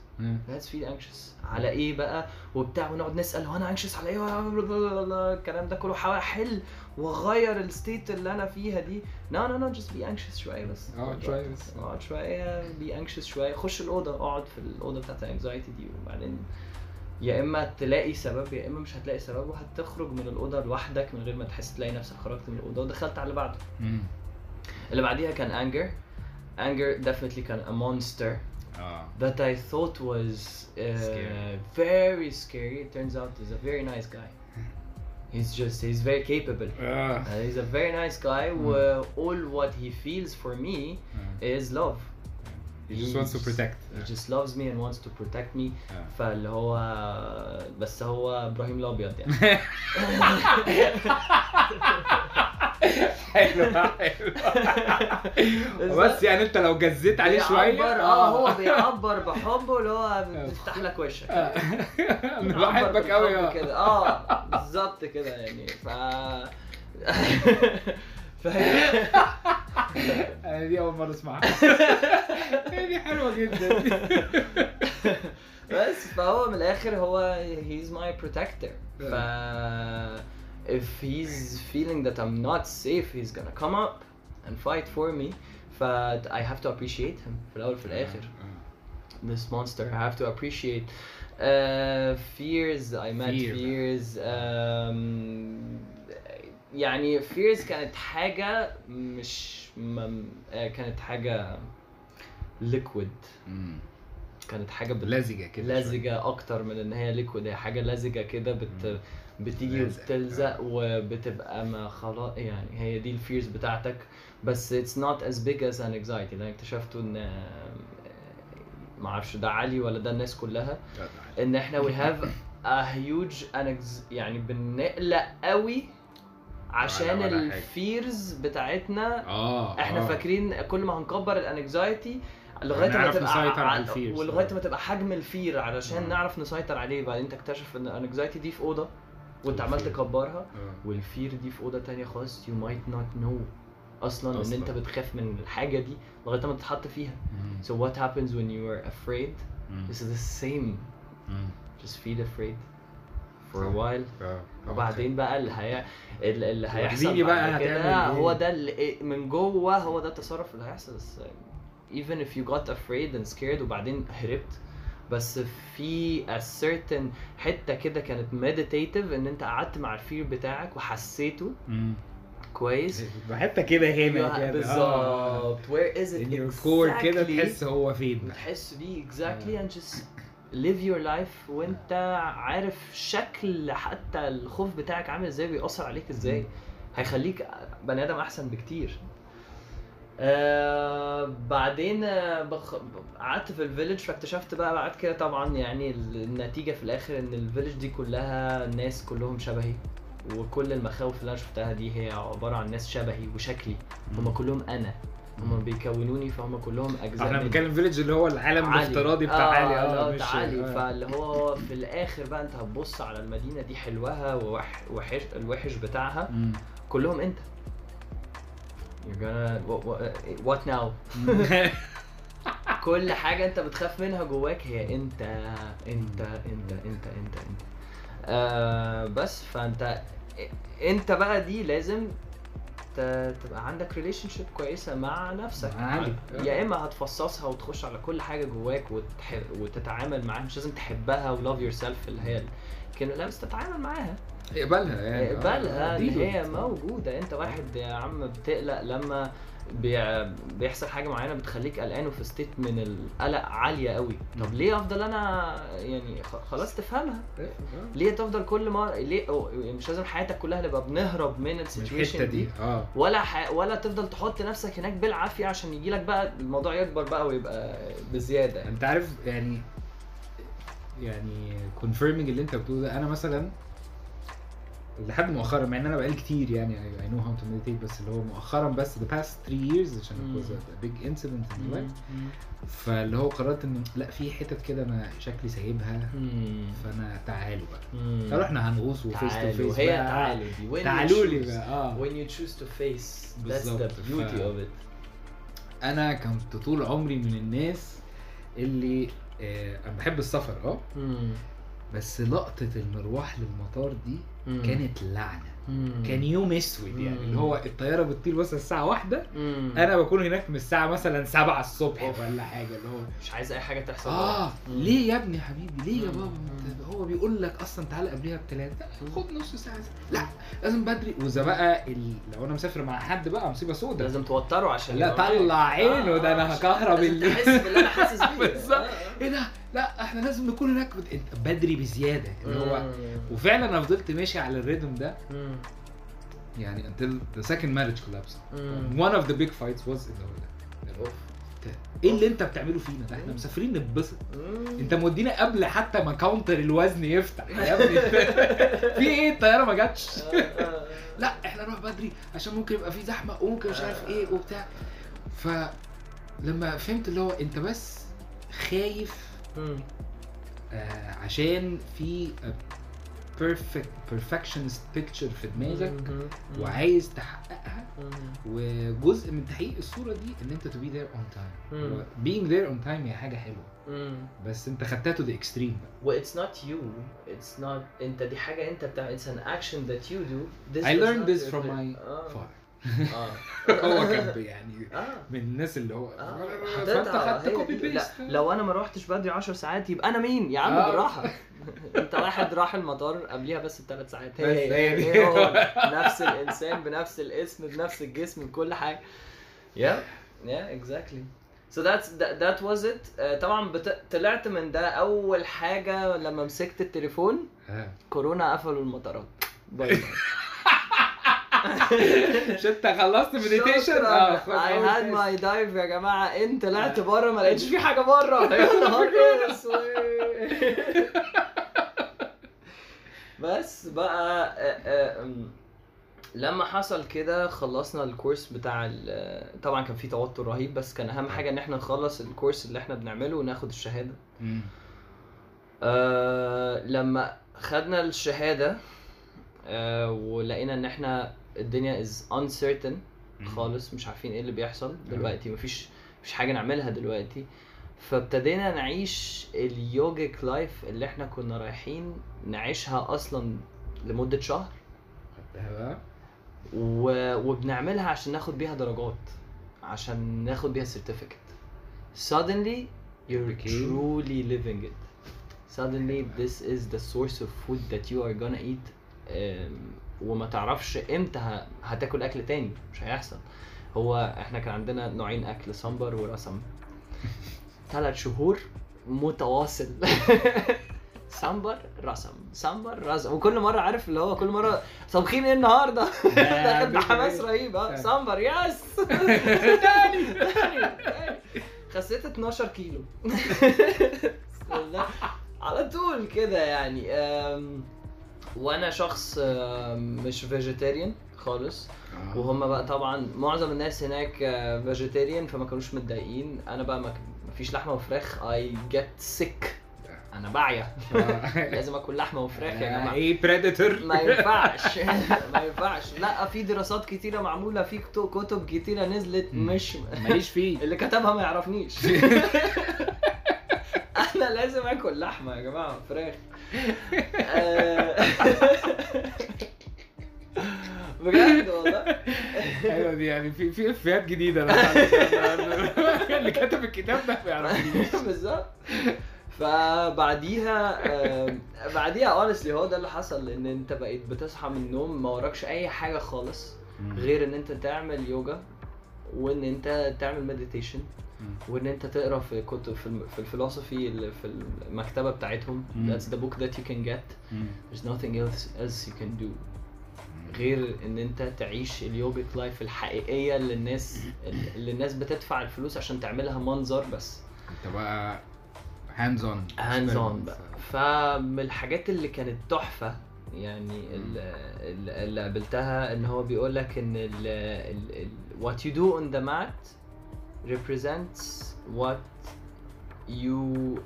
let's feel anxious. على إيه بقى؟ وبتاع ونقعد نسأل هو أنا anxious على إيه؟ الكلام ده كله. حاول احل واغير ال state اللي أنا فيها دي no no no just be anxious شوية بس اقعد شوية بس. اقعد شوية be anxious شوية خش الأوضة اقعد في الأوضة بتاعت ال anxiety دي وبعدين يا إما تلاقي سبب يا إما مش هتلاقي سبب وهتخرج من الأوضة لوحدك من غير ما تحس تلاقي نفسك خرجت من الأوضة ودخلت على اللي بعده. اللي بعديها كان anger anger definitely كان a monster آه that I thought was uh, Scary. very scary. It turns out he's a very nice guy. He's just he's very capable. Yeah. Uh, he's a very nice guy. Mm. Where all what he feels for me mm. is love. He just wants to protect He just loves me and wants to protect me. آه. فاللي هو بس هو إبراهيم الأبيض يعني. حلو حلو بس يعني انت لو جزيت عليه شوية بيعبر آه هو بيعبر بحبه اللي هو بيفتح لك وشك آه. أنا بحبك قوي بالحب آه بالظبط كده يعني ف *laughs* انا دي اول مره اسمعها دي حلوه جدا بس فهو من الاخر هو he's my protector ف if he's feeling that I'm not safe he's gonna come up and fight for me ف I have to appreciate him في الاول وفي الاخر this monster I have to appreciate uh, fears I met Fear. fears um, يعني fears كانت حاجة مش مم, آه، كانت حاجة liquid. مم. كانت حاجة بت... لزجة كده شوية. لزجة أكتر من إن هي liquid هي حاجة لزجة كده بت بتيجي. وبتلزق وبتبقى ما خلاص يعني هي دي ال fears بتاعتك. بس it's not as big as an anxiety. اللي أنا اكتشفته إن آه، ما أعرفش ده علي ولا ده الناس كلها. إحنا we have a huge anx- يعني بنقلق قوي عشان. ال fears بتاعتنا آه إحنا آه. فاكرين كل ما هنكبر ال anxiety لغاية ما تبقى نسيطر ع- على ال fears. ولغاية ما تبقى حجم ال fear علشان آه. نعرف نسيطر عليه بعدين تكتشف إن ال anxiety دي في أوضة وانت عمال. تكبرها آه. وال fear دي في أوضة تانية خالص you might not know أصلا إن. أنت بتخاف من الحاجة دي لغاية ما تتحط فيها مم. so what happens when you are afraid this is the same just feel afraid for a while آه. وبعدين بقى اللي هي اللي هيحصل بقى كده هتعمل إيه. هو ده اللي من جوه هو ده التصرف اللي هيحصل. بس even if you got afraid and scared وبعدين هربت بس في a certain حتة كده كانت meditative إن أنت قعدت مع الفير بتاعك وحسيته مم. كويس. حتة كده هنا كده. بالظبط. where is it in your core كده تحس هو فين. بتحس بيه exactly and just live your life وانت عارف شكل حتى الخوف بتاعك عامل إزاي بيأثر عليك إزاي. هيخليك بني آدم أحسن بكتير. آه بعدين آه، بخ... قعدت في ال village فاكتشفت بقى بعد كده طبعا يعني النتيجة في الآخر إن ال village دي كلها ناس كلهم شبهي. وكل المخاوف اللي أنا شفتها دي هي عبارة عن ناس شبهي وشكلي. هم كلهم أنا. هم بيكونوني فهم كلهم أجزاء إحنا. بنتكلم village اللي هو العالم. الافتراضي بتاع علي آه آه مش علي آه. فاللي هو في الآخر بقى أنت هتبص على المدينة دي حلوها ووح... وحش الوحش بتاعها مم. كلهم أنت You're gonna what, now *laughs* *laughs* كل حاجة أنت بتخاف منها جواك هي أنت أنت أنت أنت أنت أنت آه بس فأنت أنت بقى دي لازم تبقى عندك relationship كويسة مع نفسك علي. يا إما هتفصصها وتخش على كل حاجة جواك وتح... وتتعامل معاها مش لازم تحبها و love yourself اللي هي الكلمة لا بس تتعامل معاها اقبلها يعني آه. اقبلها إن دي هي موجودة أنت واحد يا عم بتقلق لما بي... بيحصل حاجة معينة بتخليك قلقان وفي state من القلق عالية قوي. طب ليه أفضل أنا يعني خلاص تفهمها؟ ليه تفضل كل مرة ليه يعني مش لازم حياتك كلها نبقى بنهرب من ال situation دي. آه. ولا ح... ولا تفضل تحط نفسك هناك بالعافية عشان يجي لك بقى الموضوع يكبر بقى ويبقى بزيادة يعني. أنت عارف يعني يعني confirming اللي أنت بتقوله ده أنا مثلا لحد مؤخرا مع إن أنا بقالي كتير يعني I know how to meditate بس اللي هو مؤخرا بس the past three years عشان it was a big incident in my life. فاللي هو قررت إن لأ في حتت كده أنا شكلي سايبها فأنا تعالوا بقى. فرحنا هنغوص و face to تعالوا. face هي تعالوا دي. تعالوا لي بقى آه. When you choose to face. That's the بالظبط. beauty ف- of it. أنا كنت طول عمري من الناس اللي آه أنا بحب السفر آه. بس لقطة المروح للمطار دي كانت كان يوم أسود يعني مم. اللي هو الطيارة بتطير مثلا الساعة واحدة أنا أنا بكون هناك من الساعة مثلا 7 الصبح أوف. ولا حاجة اللي هو مش عايز أي حاجة تحصل آه مم. ليه يا ابني يا حبيبي ليه يا مم. بابا مم. انت هو بيقول لك أصلا تعالى قبلها بثلاثة مم. خد نص ساعة لا لازم بدري وإذا بقى ال... لو أنا مسافر مع حد بقى مصيبة سودة لازم توتره عشان لا. طلع عينه ده أنا عشان هكهرب اللي تحس باللي أنا حاسس *laughs* بيه بالظبط. آه. إيه ده لا إحنا لازم نكون هناك بدري بزيادة اللي هو مم. وفعلا أنا فضلت ماشي على الريتم ده مم. يعني until the second marriage collapsed مم. one of the big fights was هو ده أوف. إيه اللي أنت بتعمله فينا ده إحنا. مسافرين نتبسط. أنت مودينا قبل حتى ما كاونتر الوزن يفتح يا ابني *laughs* في إيه الطيارة ما جاتش آه، آه. لا إحنا نروح بدري عشان ممكن يبقى في زحمة وممكن مش عارف إيه وبتاع فلما فهمت اللي هو أنت بس خايف. آه عشان في بيرفكت perfectionist picture في دماغك مم. وعايز تحققها مم. وجزء من تحقيق الصوره دي ان انت to be there on time مم. هو being there on time هي حاجه حلوه مم. بس انت خدتها to the extreme بقى و it's not you it's not انت دي حاجه انت بتعمل it's an action that you do this I does learned not this from reflect- my آه. father *laughs* آه. هو كان يعني آه. من الناس اللي هو آه. فانت خدت copy paste لو أنا ما روحتش بدري 10 ساعات يبقى أنا مين؟ يا عم آه. بالراحة. *laughs* أنت واحد راح المطار قبليها بس بثلاث ساعات. هي هي هي. هي هو. *laughs* نفس الإنسان بنفس الاسم بنفس الجسم بكل حاجة. Exactly. So that's that, that was it. آه، طبعا بت... طلعت من ده أول حاجة لما مسكت التليفون. آه. كورونا قفلوا المطارات. bye bye مش انت خلصت meditation شكرا. I had my dive يا جماعة. ان طلعت بره ما لقيتش في حاجة بره. *laughs* يا نهار اسود *laughs* بس بقى آه، آه، لما حصل كده خلصنا الكورس بتاع ال- طبعا كان في توتر رهيب بس كان أهم حاجة إن إحنا نخلص الكورس اللي إحنا بنعمله وناخد الشهادة. آه لما خدنا الشهادة آه ولقينا إن إحنا الدنيا is uncertain خالص مش عارفين إيه اللي بيحصل دلوقتي. مفيش مفيش حاجة نعملها دلوقتي. فابتدينا نعيش اليوجيك لايف اللي إحنا كنا رايحين نعيشها أصلا لمدة شهر. و... وبنعملها عشان ناخد بيها درجات عشان ناخد بيها certificate. Suddenly you're truly living it. Suddenly this is the source of food that you are gonna eat um, وما تعرفش إمتى هتاكل أكل تاني. مش هيحصل. هو إحنا كان عندنا نوعين أكل سمبر ورسم. *laughs* ثلاث شهور متواصل. *laughs* سمبر رسم. سمبر رسم. وكل مرة عارف اللي هو كل مرة طابخين إيه النهارده؟ *laughs* داخل بحماس رهيب. آه سمبر يس! تاني. خسيت 12 كيلو. على طول كده يعني. وأنا شخص مش vegetarian خالص. وهم بقى طبعا معظم الناس هناك vegetarian فما كانوش متضايقين. أنا بقى ما فيش لحمة وفراخ. I get sick أنا بعيا *laughs* لازم آكل لحمة وفراخ يا جماعة. إيه predator ما ينفعش. *laughs* ما ينفعش. لا في دراسات كتيرة معمولة في كتب كتيرة نزلت. مش ماليش فيه. *laughs* اللي كتبها ما يعرفنيش. أنا لازم آكل لحمة يا جماعة فراخ. آه، *laughs* بجد والله؟ أيوه دي يعني في في إفيهات جديدة أنا *laughs* اللي كتب الكتاب ده ما يعرفنيش *laughs* بالظبط. فبعديها آم، بعديها اونستلي هو ده اللي حصل إن أنت بقيت بتصحى من النوم ما وراكش أي حاجة خالص غير إن أنت تعمل يوجا وإن أنت تعمل meditation وإن أنت تقرأ في كتب في ال philosophy اللي في المكتبة بتاعتهم that's the book that you can get. there's nothing else else you can do. غير إن أنت تعيش ال yogic life الحقيقية اللي الناس اللي الناس بتدفع الفلوس عشان تعملها منظر بس. أنت بقى hands on hands on بقى. فمن الحاجات اللي كانت تحفة يعني ال- ال- اللي قابلتها إن هو بيقول لك ان ال what you do on the mat represents what you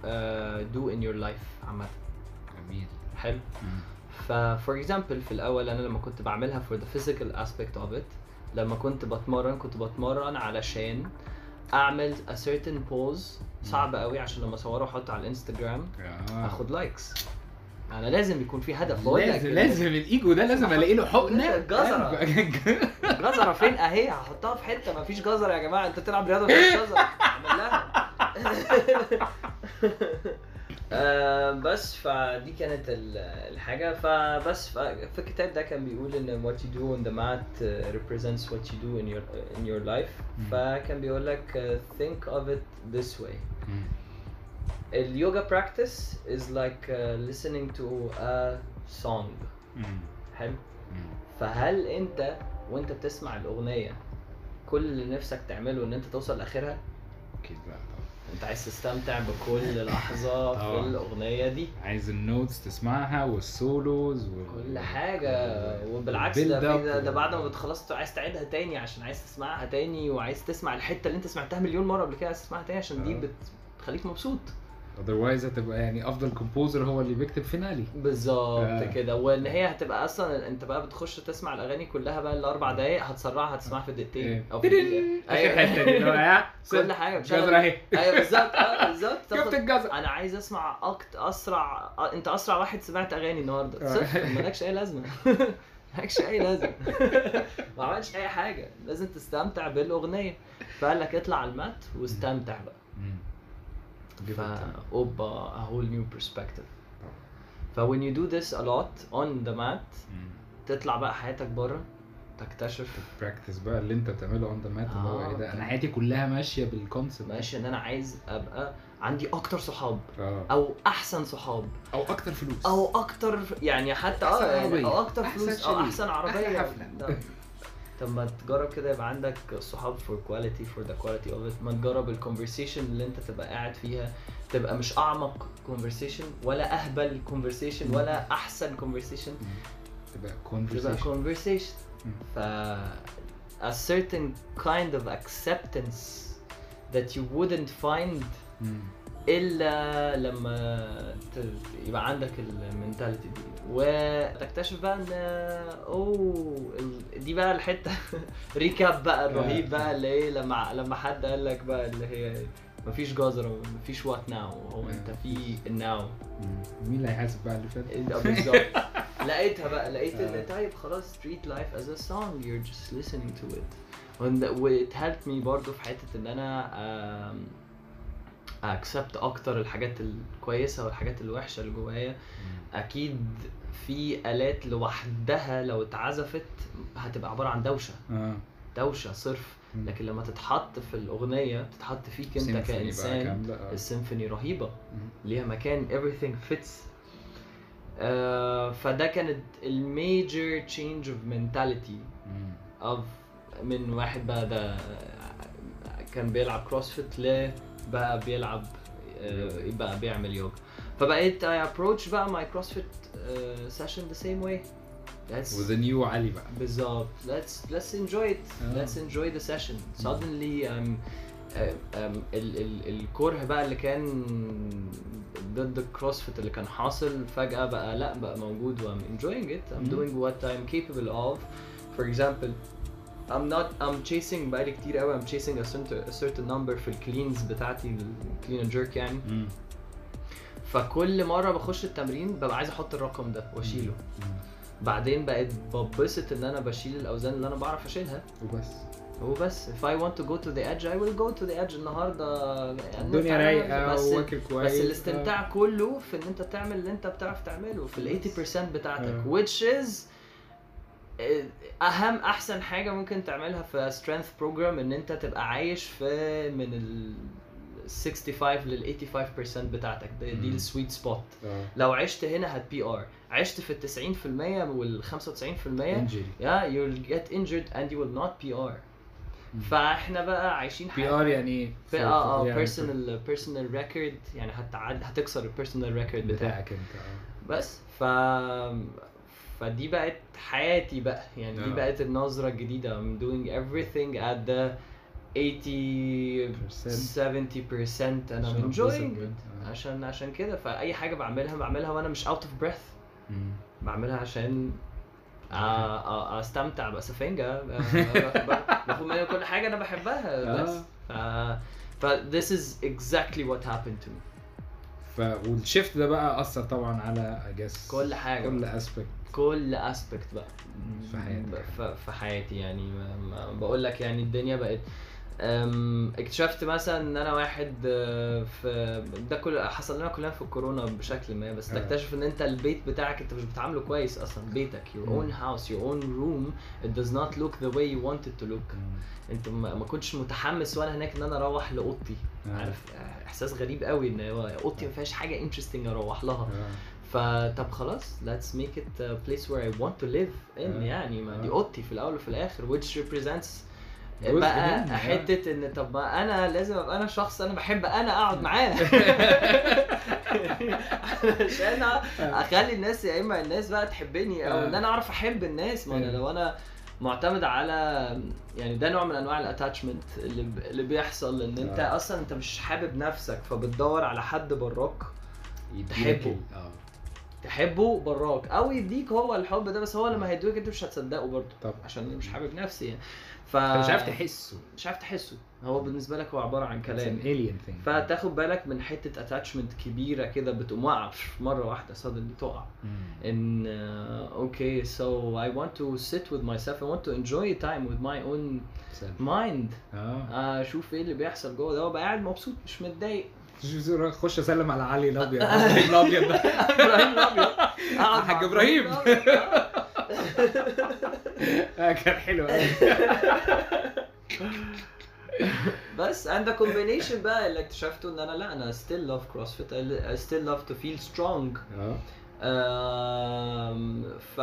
uh, do in your life عامة. جميل. حلو. ف for example في الأول أنا لما كنت بعملها for the physical aspect of it لما كنت بتمرن كنت بتمرن علشان أعمل a certain pose صعب قوي عشان لما أصوره واحطه على الانستجرام آه. أخد لايكس أنا لازم يكون في هدف بقول لك لازم لازم الإيجو ده لازم الاقي له حقنة. جزرة. *laughs* جزره فين؟ أهي هحطها في حتة ما فيش جزرة يا جماعة. أنت بتلعب رياضة مفيش جزرة. *laughs* آه، بس فدي كانت ال- الحاجة. فبس في الكتاب ده كان بيقول إن what you do on the mat uh, represents what you do in your in your life. فكان بيقول لك uh, think of it this way. اليوجا is like uh, listening to a song. حلو. فهل انت وانت بتسمع الأغنية كل اللي نفسك تعمله ان انت توصل لآخرها أكيد بقى طبعا انت عايز تستمتع بكل لحظة *laughs* في. الأغنية دي عايز النوتس تسمعها والسولوز وال... كل حاجة وبالعكس ده, ده, ده بعد ما بتخلص عايز تعيدها تاني عشان عايز تسمعها تاني وعايز تسمع الحتة اللي انت سمعتها مليون مرة قبل كده عايز تسمعها تاني عشان دي. بت- بتخليك مبسوط otherwise هتبقى يعني أفضل composer هو اللي بيكتب finale بالظبط آه. كده. وإن هي هتبقى أصلا أنت بقى بتخش تسمع الأغاني كلها بقى الأربع دقايق هتسرعها هتسمعها في دقيقتين إيه. أو في دقيقة. حتة دي ها *laughs* كل حاجة. جزرة أهي. أيوه بالظبط. آه بالظبط. *laughs* شفت الجزر أنا عايز أسمع أكت أسرع آه، أنت أسرع واحد سمعت أغاني النهارده. آه. صفر مالكش أي لازمة. *laughs* مالكش أي لازمة. ما عملتش أي حاجة. لازم تستمتع بالأغنية. فقال لك اطلع على ال mat واستمتع بقى. ف اوبا a whole new perspective. ف when you do this a lot on the mat تطلع بقى حياتك بره تكتشف. practice بقى اللي انت بتعمله on the mat اللي هو آه. إيه ده؟ أنا حياتي كلها ماشية بال concept ماشي إن أنا عايز أبقى عندي أكتر صحاب آه. أو أحسن صحاب. أو أكتر فلوس. أو أكتر يعني حتى آه يعني. أو أكتر فلوس أو. أحسن عربية. أحلى حفلة. طب ما تجرب كده يبقى عندك صحاب for quality for the quality of it ما تجرب ال conversation اللي انت تبقى قاعد فيها تبقى مش أعمق conversation ولا أهبل conversation ولا أحسن conversation تبقى تبقى conversation conversation. مم. ف a certain kind of acceptance that you wouldn't find إلا لما يبقى عندك ال mentality دي. وتكتشف بقى إن أوه دي بقى الحتة. *laughs* recap بقى الرهيب بقى اللي إيه لما لما حد قال لك بقى اللي هي مفيش جزر ومفيش what now هو أنت في ال now مين اللي هيحاسب بقى اللي فات؟ آه، بالظبط. *laughs* لقيتها بقى لقيت آه. ان طيب خلاص treat life as a song you're just listening to it. and it helped me برضه في حتة إن أنا accept أكتر الحاجات الكويسة والحاجات الوحشة اللي جوايا أكيد في آلات لوحدها لو اتعزفت هتبقى عبارة عن دوشة آه دوشة صرف مم. لكن لما تتحط في الأغنية تتحط فيك أنت كإنسان آه. السيمفوني رهيبة مم. ليها مكان everything fits آه فده كانت ال major change of مم. of من واحد بقى ده كان بيلعب CrossFit ل بقى بيلعب آه بقى بيعمل يوجا فبقيت I approach بقى my CrossFit uh, session the same way let's وذا نيو علي بقى بالظبط let's let's enjoy it آه. let's enjoy the session suddenly um, um, um, ال ال الكره بقى اللي كان ضد الكروسفيت اللي كان حاصل فجأة بقى لا بقى موجود و I'm enjoying it I'm مم. doing what I'm capable of for example I'm not I'm chasing بقالي كتير قوي. I'm chasing a certain, a certain number في ال cleans بتاعتي ال clean and jerk يعني. مم. فكل مرة بخش التمرين ببقى عايز أحط الرقم ده وأشيله. مم. بعدين بقيت ببسط إن أنا بشيل الأوزان اللي أنا بعرف أشيلها. وبس. وبس. If I want to go to the edge I will go to the edge النهارده. يعني الدنيا رايقة بس واكل كويس بس الاستمتاع كله في إن أنت تعمل اللي أنت بتعرف تعمله في ال 80% بتاعتك. آه. which is أهم أحسن حاجة ممكن تعملها في strength program إن أنت تبقى عايش في من ال 65 لل 85% بتاعتك. دي, دي. ال sweet spot لو عشت هنا هت PR عشت في ال 90% وال 95% injury yeah you'll get injured and you will not PR فإحنا بقى عايشين PR يعني في آه آه personal personal record يعني هتعد هتكسر ال personal record بتاعك. أنت آه. بس ف فدي بقت حياتي بقى. يعني دي آه. بقت النظرة الجديدة. I'm doing everything at the 80 70% and I'm عشان enjoying آه. عشان عشان كده. فأي حاجة بعملها بعملها وأنا مش out of breath. بعملها عشان أستمتع بسفنجة ب- *laughs* باخد منها كل حاجة أنا بحبها. بس. ف this is exactly what happened to me. ف والشيفت ده بقى أثر طبعا على I guess كل حاجة. كل اسبكت كل اسبكت بقى في حياتك. ف- في حياتي يعني بقول لك يعني الدنيا بقت اكتشفت مثلا إن أنا واحد آه، في ده كل حصل لنا كلنا في الكورونا بشكل ما بس آه. تكتشف إن أنت البيت بتاعك أنت مش بتعامله كويس أصلا بيتك your own house your own room it does not look the way you want it to look أنت ما كنتش متحمس وأنا هناك إن أنا أروح لأوضتي آه. عارف إحساس غريب قوي إن أوضتي ما فيهاش حاجة انترستنج أروح لها. فطب خلاص let's make it a place where I want to live in آه. يعني ما دي آه. أوضتي في الأول وفي الآخر which represents بقى آه. حتة إن طب ما أنا لازم أبقى أنا شخص أنا بحب أنا أقعد معاه *laughs* عشان أخلي الناس يا إما الناس بقى تحبني أو. إن أنا أعرف أحب الناس ما أنا. لو أنا معتمد على يعني ده نوع من أنواع ال attachment اللي اللي بيحصل إن أنت. أصلا أنت مش حابب نفسك فبتدور على حد براك تحبه. تحبه براك. أو يديك هو الحب ده بس هو لما هيدوك أنت مش هتصدقه برضه. طب. عشان أنا مش حابب نفسي يعني. ف مش عارف تحسه. مش عارف تحسه. هو بالنسبة لك هو عبارة عن كلام. Alien thing فتاخد بالك من حتة attachment كبيرة كده بتقوم واقعة. مرة واحدة suddenly تقع. إن أوكي so I want to sit with myself. I want to enjoy time with my own mind. آه أشوف إيه اللي بيحصل جوه ده. وأبقى قاعد مبسوط مش متضايق. شوف- خش أسلم على علي الأبيض. *laughs* إبراهيم الأبيض. ده إبراهيم الأبيض. حاج. الأبيض. آه. آه، كان حلو. قوي بس and the combination بقى اللي اكتشفته إن أنا لا أنا still love CrossFit. I I still love to feel strong. آه. um, ف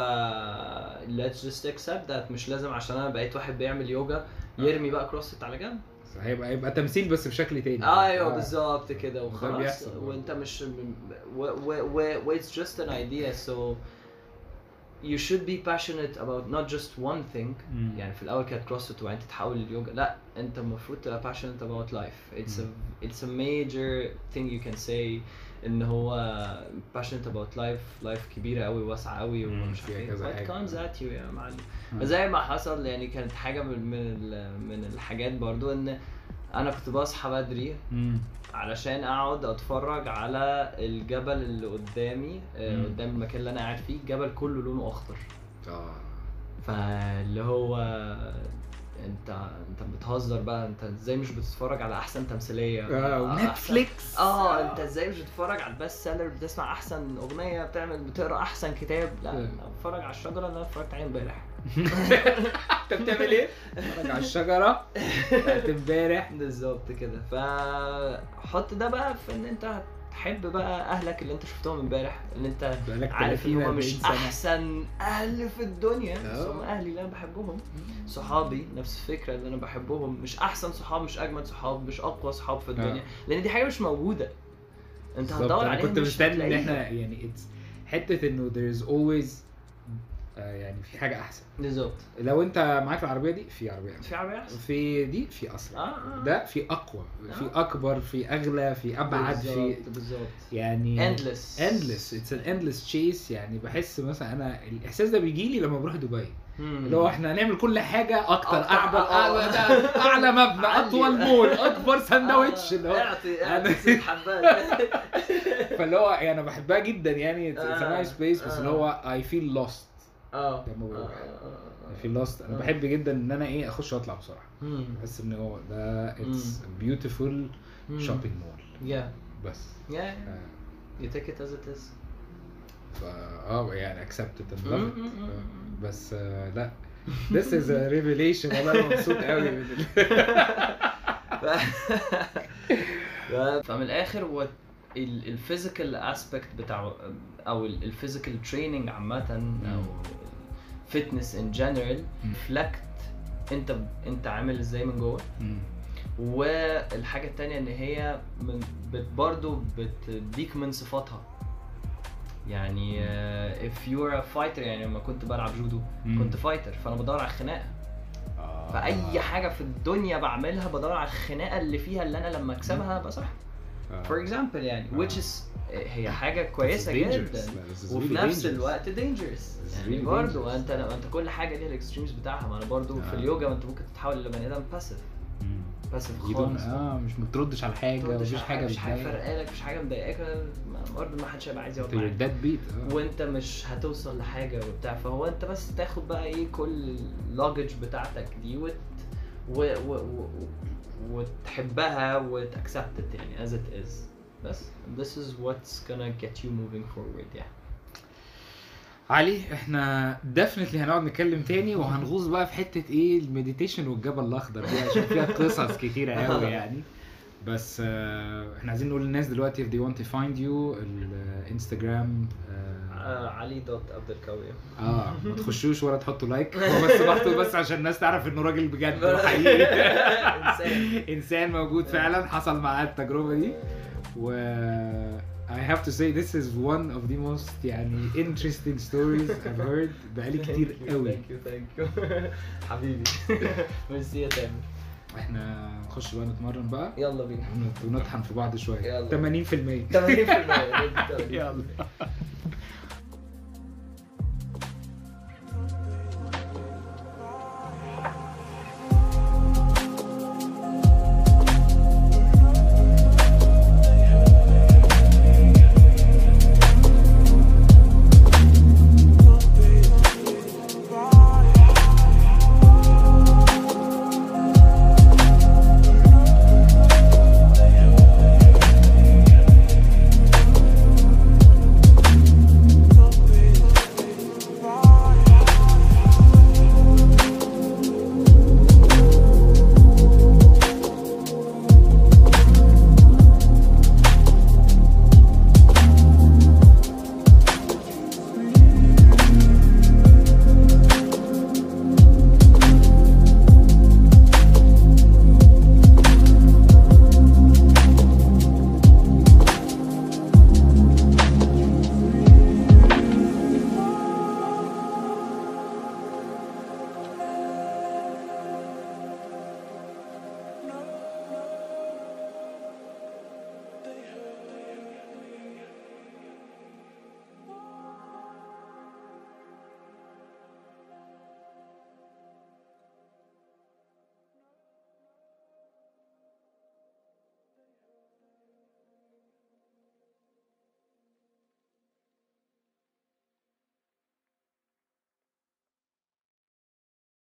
let's just accept that مش لازم عشان أنا بقيت واحد بيعمل يوجا يرمي بقى CrossFit على جنب. هيبقى هيبقى تمثيل بس بشكل تاني. أيوه آه. بالظبط كده وخلاص. وانت مش و, و, و, و it's just an idea so you should be passionate about not just one thing. يعني في الأول كانت CrossFit وبعدين تتحول لليوجا. لا انت المفروض تبقى passionate about life. It's a it's a major thing you can say. إن هو passionate about life life كبيرة قوي واسعة قوي ومش فيها عارف كذا what comes at you يا معلم. زي ما حصل يعني كانت حاجة من من ال- من الحاجات برضو إن أنا كنت بصحى بدري. علشان أقعد أتفرج على الجبل اللي قدامي آه، مم. قدام المكان اللي أنا قاعد فيه الجبل كله لونه أخضر آه فاللي هو انت انت بتهزر بقى انت إزاي مش بتتفرج على أحسن تمثيلية؟ آه أحسن- و Netflix آه انت إزاي مش بتتفرج على ال best seller بتسمع أحسن أغنية بتعمل بتقرأ أحسن كتاب؟ لا آه. أنا بتفرج على الشجرة اللي أنا اتفرجت عليها امبارح. *laughs* انت بتعمل إيه؟ اتفرج على الشجرة؟ *laughs* بتاعت امبارح. بالظبط كده. فحط ده بقى في إن أنت تحب بقى أهلك اللي أنت شفتهم امبارح اللي أنت عارف إن 30 هم مش 40 سنة. أحسن أهل في الدنيا بس. هم أهلي اللي أنا بحبهم صحابي نفس الفكرة اللي أنا بحبهم مش أحسن صحاب مش أجمد صحاب مش أقوى صحاب في الدنيا لأن دي حاجة مش موجودة أنت هتدور عليها كنت مستني إن. إحنا يعني حتة إنه there is always يعني في حاجة أحسن. بالظبط. لو أنت معاك العربية دي في عربية احسن في عربية أحسن؟ في دي في أسرع. آه، آه. ده في أقوى في آه. أكبر في أغلى في أبعد في بالظبط بالظبط. يعني endless. Endless. It's an endless chase. يعني بحس مثلا أنا الإحساس ده بيجي لي لما بروح دبي. اللي هو إحنا هنعمل كل حاجة أكتر أكتر، اعلى آه. اعلى ده أعلى مبنى. أطول مول أكبر ساندوتش آه، اللي هو اعطي أنا- اعطي ست حبات فاللي هو يعني أنا بحبها جدا يعني. It's it's a آه. nice place. بس آه. اللي هو I feel lost. آه لما بروح آه. Feel lost أنا آه. بحب جدا إن أنا إيه أخش وأطلع بسرعة. بحس إن هو ده beautiful مم. shopping mall Yeah. بس. آه، You take it as it is. فا آه يعني مم، مم. آه، بس آه، لا this is a revelation والله أنا مبسوط قوي فمن *laughs* الآخر هو ال physical aspect بتاع أو ال physical training عامة أو. Fitness in general مم. reflect انت انت عامل إزاي من جوه. والحاجة التانية ان هي من بت برضه بتديك من صفاتها يعني uh, if you're a fighter يعني لما كنت بلعب جودو مم. كنت fighter فأنا بدور على الخناقة آه. فأي حاجة في الدنيا بعملها بدور على الخناقة اللي فيها اللي أنا لما أكسبها ابقى صح. For example يعني آه. which is هي حاجة كويسة. جدا وفي نفس. الوقت dangerous يعني برضه. انت انت كل حاجة ليها ال extremes بتاعها ما أنا برضه في آه. اليوجا انت ممكن تتحول لبني آدم You don't- خالص آه مش بتردش على حاجة مفيش حاجة مفيش حاجة. فرقالك مفيش حاجة مضايقاك برضه ما حدش هيبقى عايز يقعد معاك beat آه. وانت مش هتوصل لحاجة وبتاع فهو انت بس تاخد بقى إيه كل ال luggage بتاعتك دي وت و... و... و... وتحبها وت accept يعني as it is بس this is what's gonna get you moving forward يعني علي إحنا definitely هنقعد نتكلم تاني وهنغوص بقى في حتة إيه ال meditation والجبل الأخضر دي عشان فيها قصص كتيرة قوي *laughs* يعني. بس آه إحنا عايزين نقول للناس دلوقتي if they want to find you الانستجرام آه, آه علي dot عبد الكوي آه ما *laughs* تخشوش ولا تحطوا like هو بس محطوط بس عشان الناس تعرف إنه راجل بجد وحقيقي *laughs* إنسان. إنسان موجود فعلا حصل معاه التجربة دي. و I have to say this is one of the most يعني interesting stories I've heard بقالي كتير قوي. Thank you thank you حبيبي. *laughs* ميرسي يا تامر. إحنا نخش بقى نتمرن بقى. يلا بينا. ونط- ونطحن في بعض شوية. يلا. 80% 80% *laughs* يلا.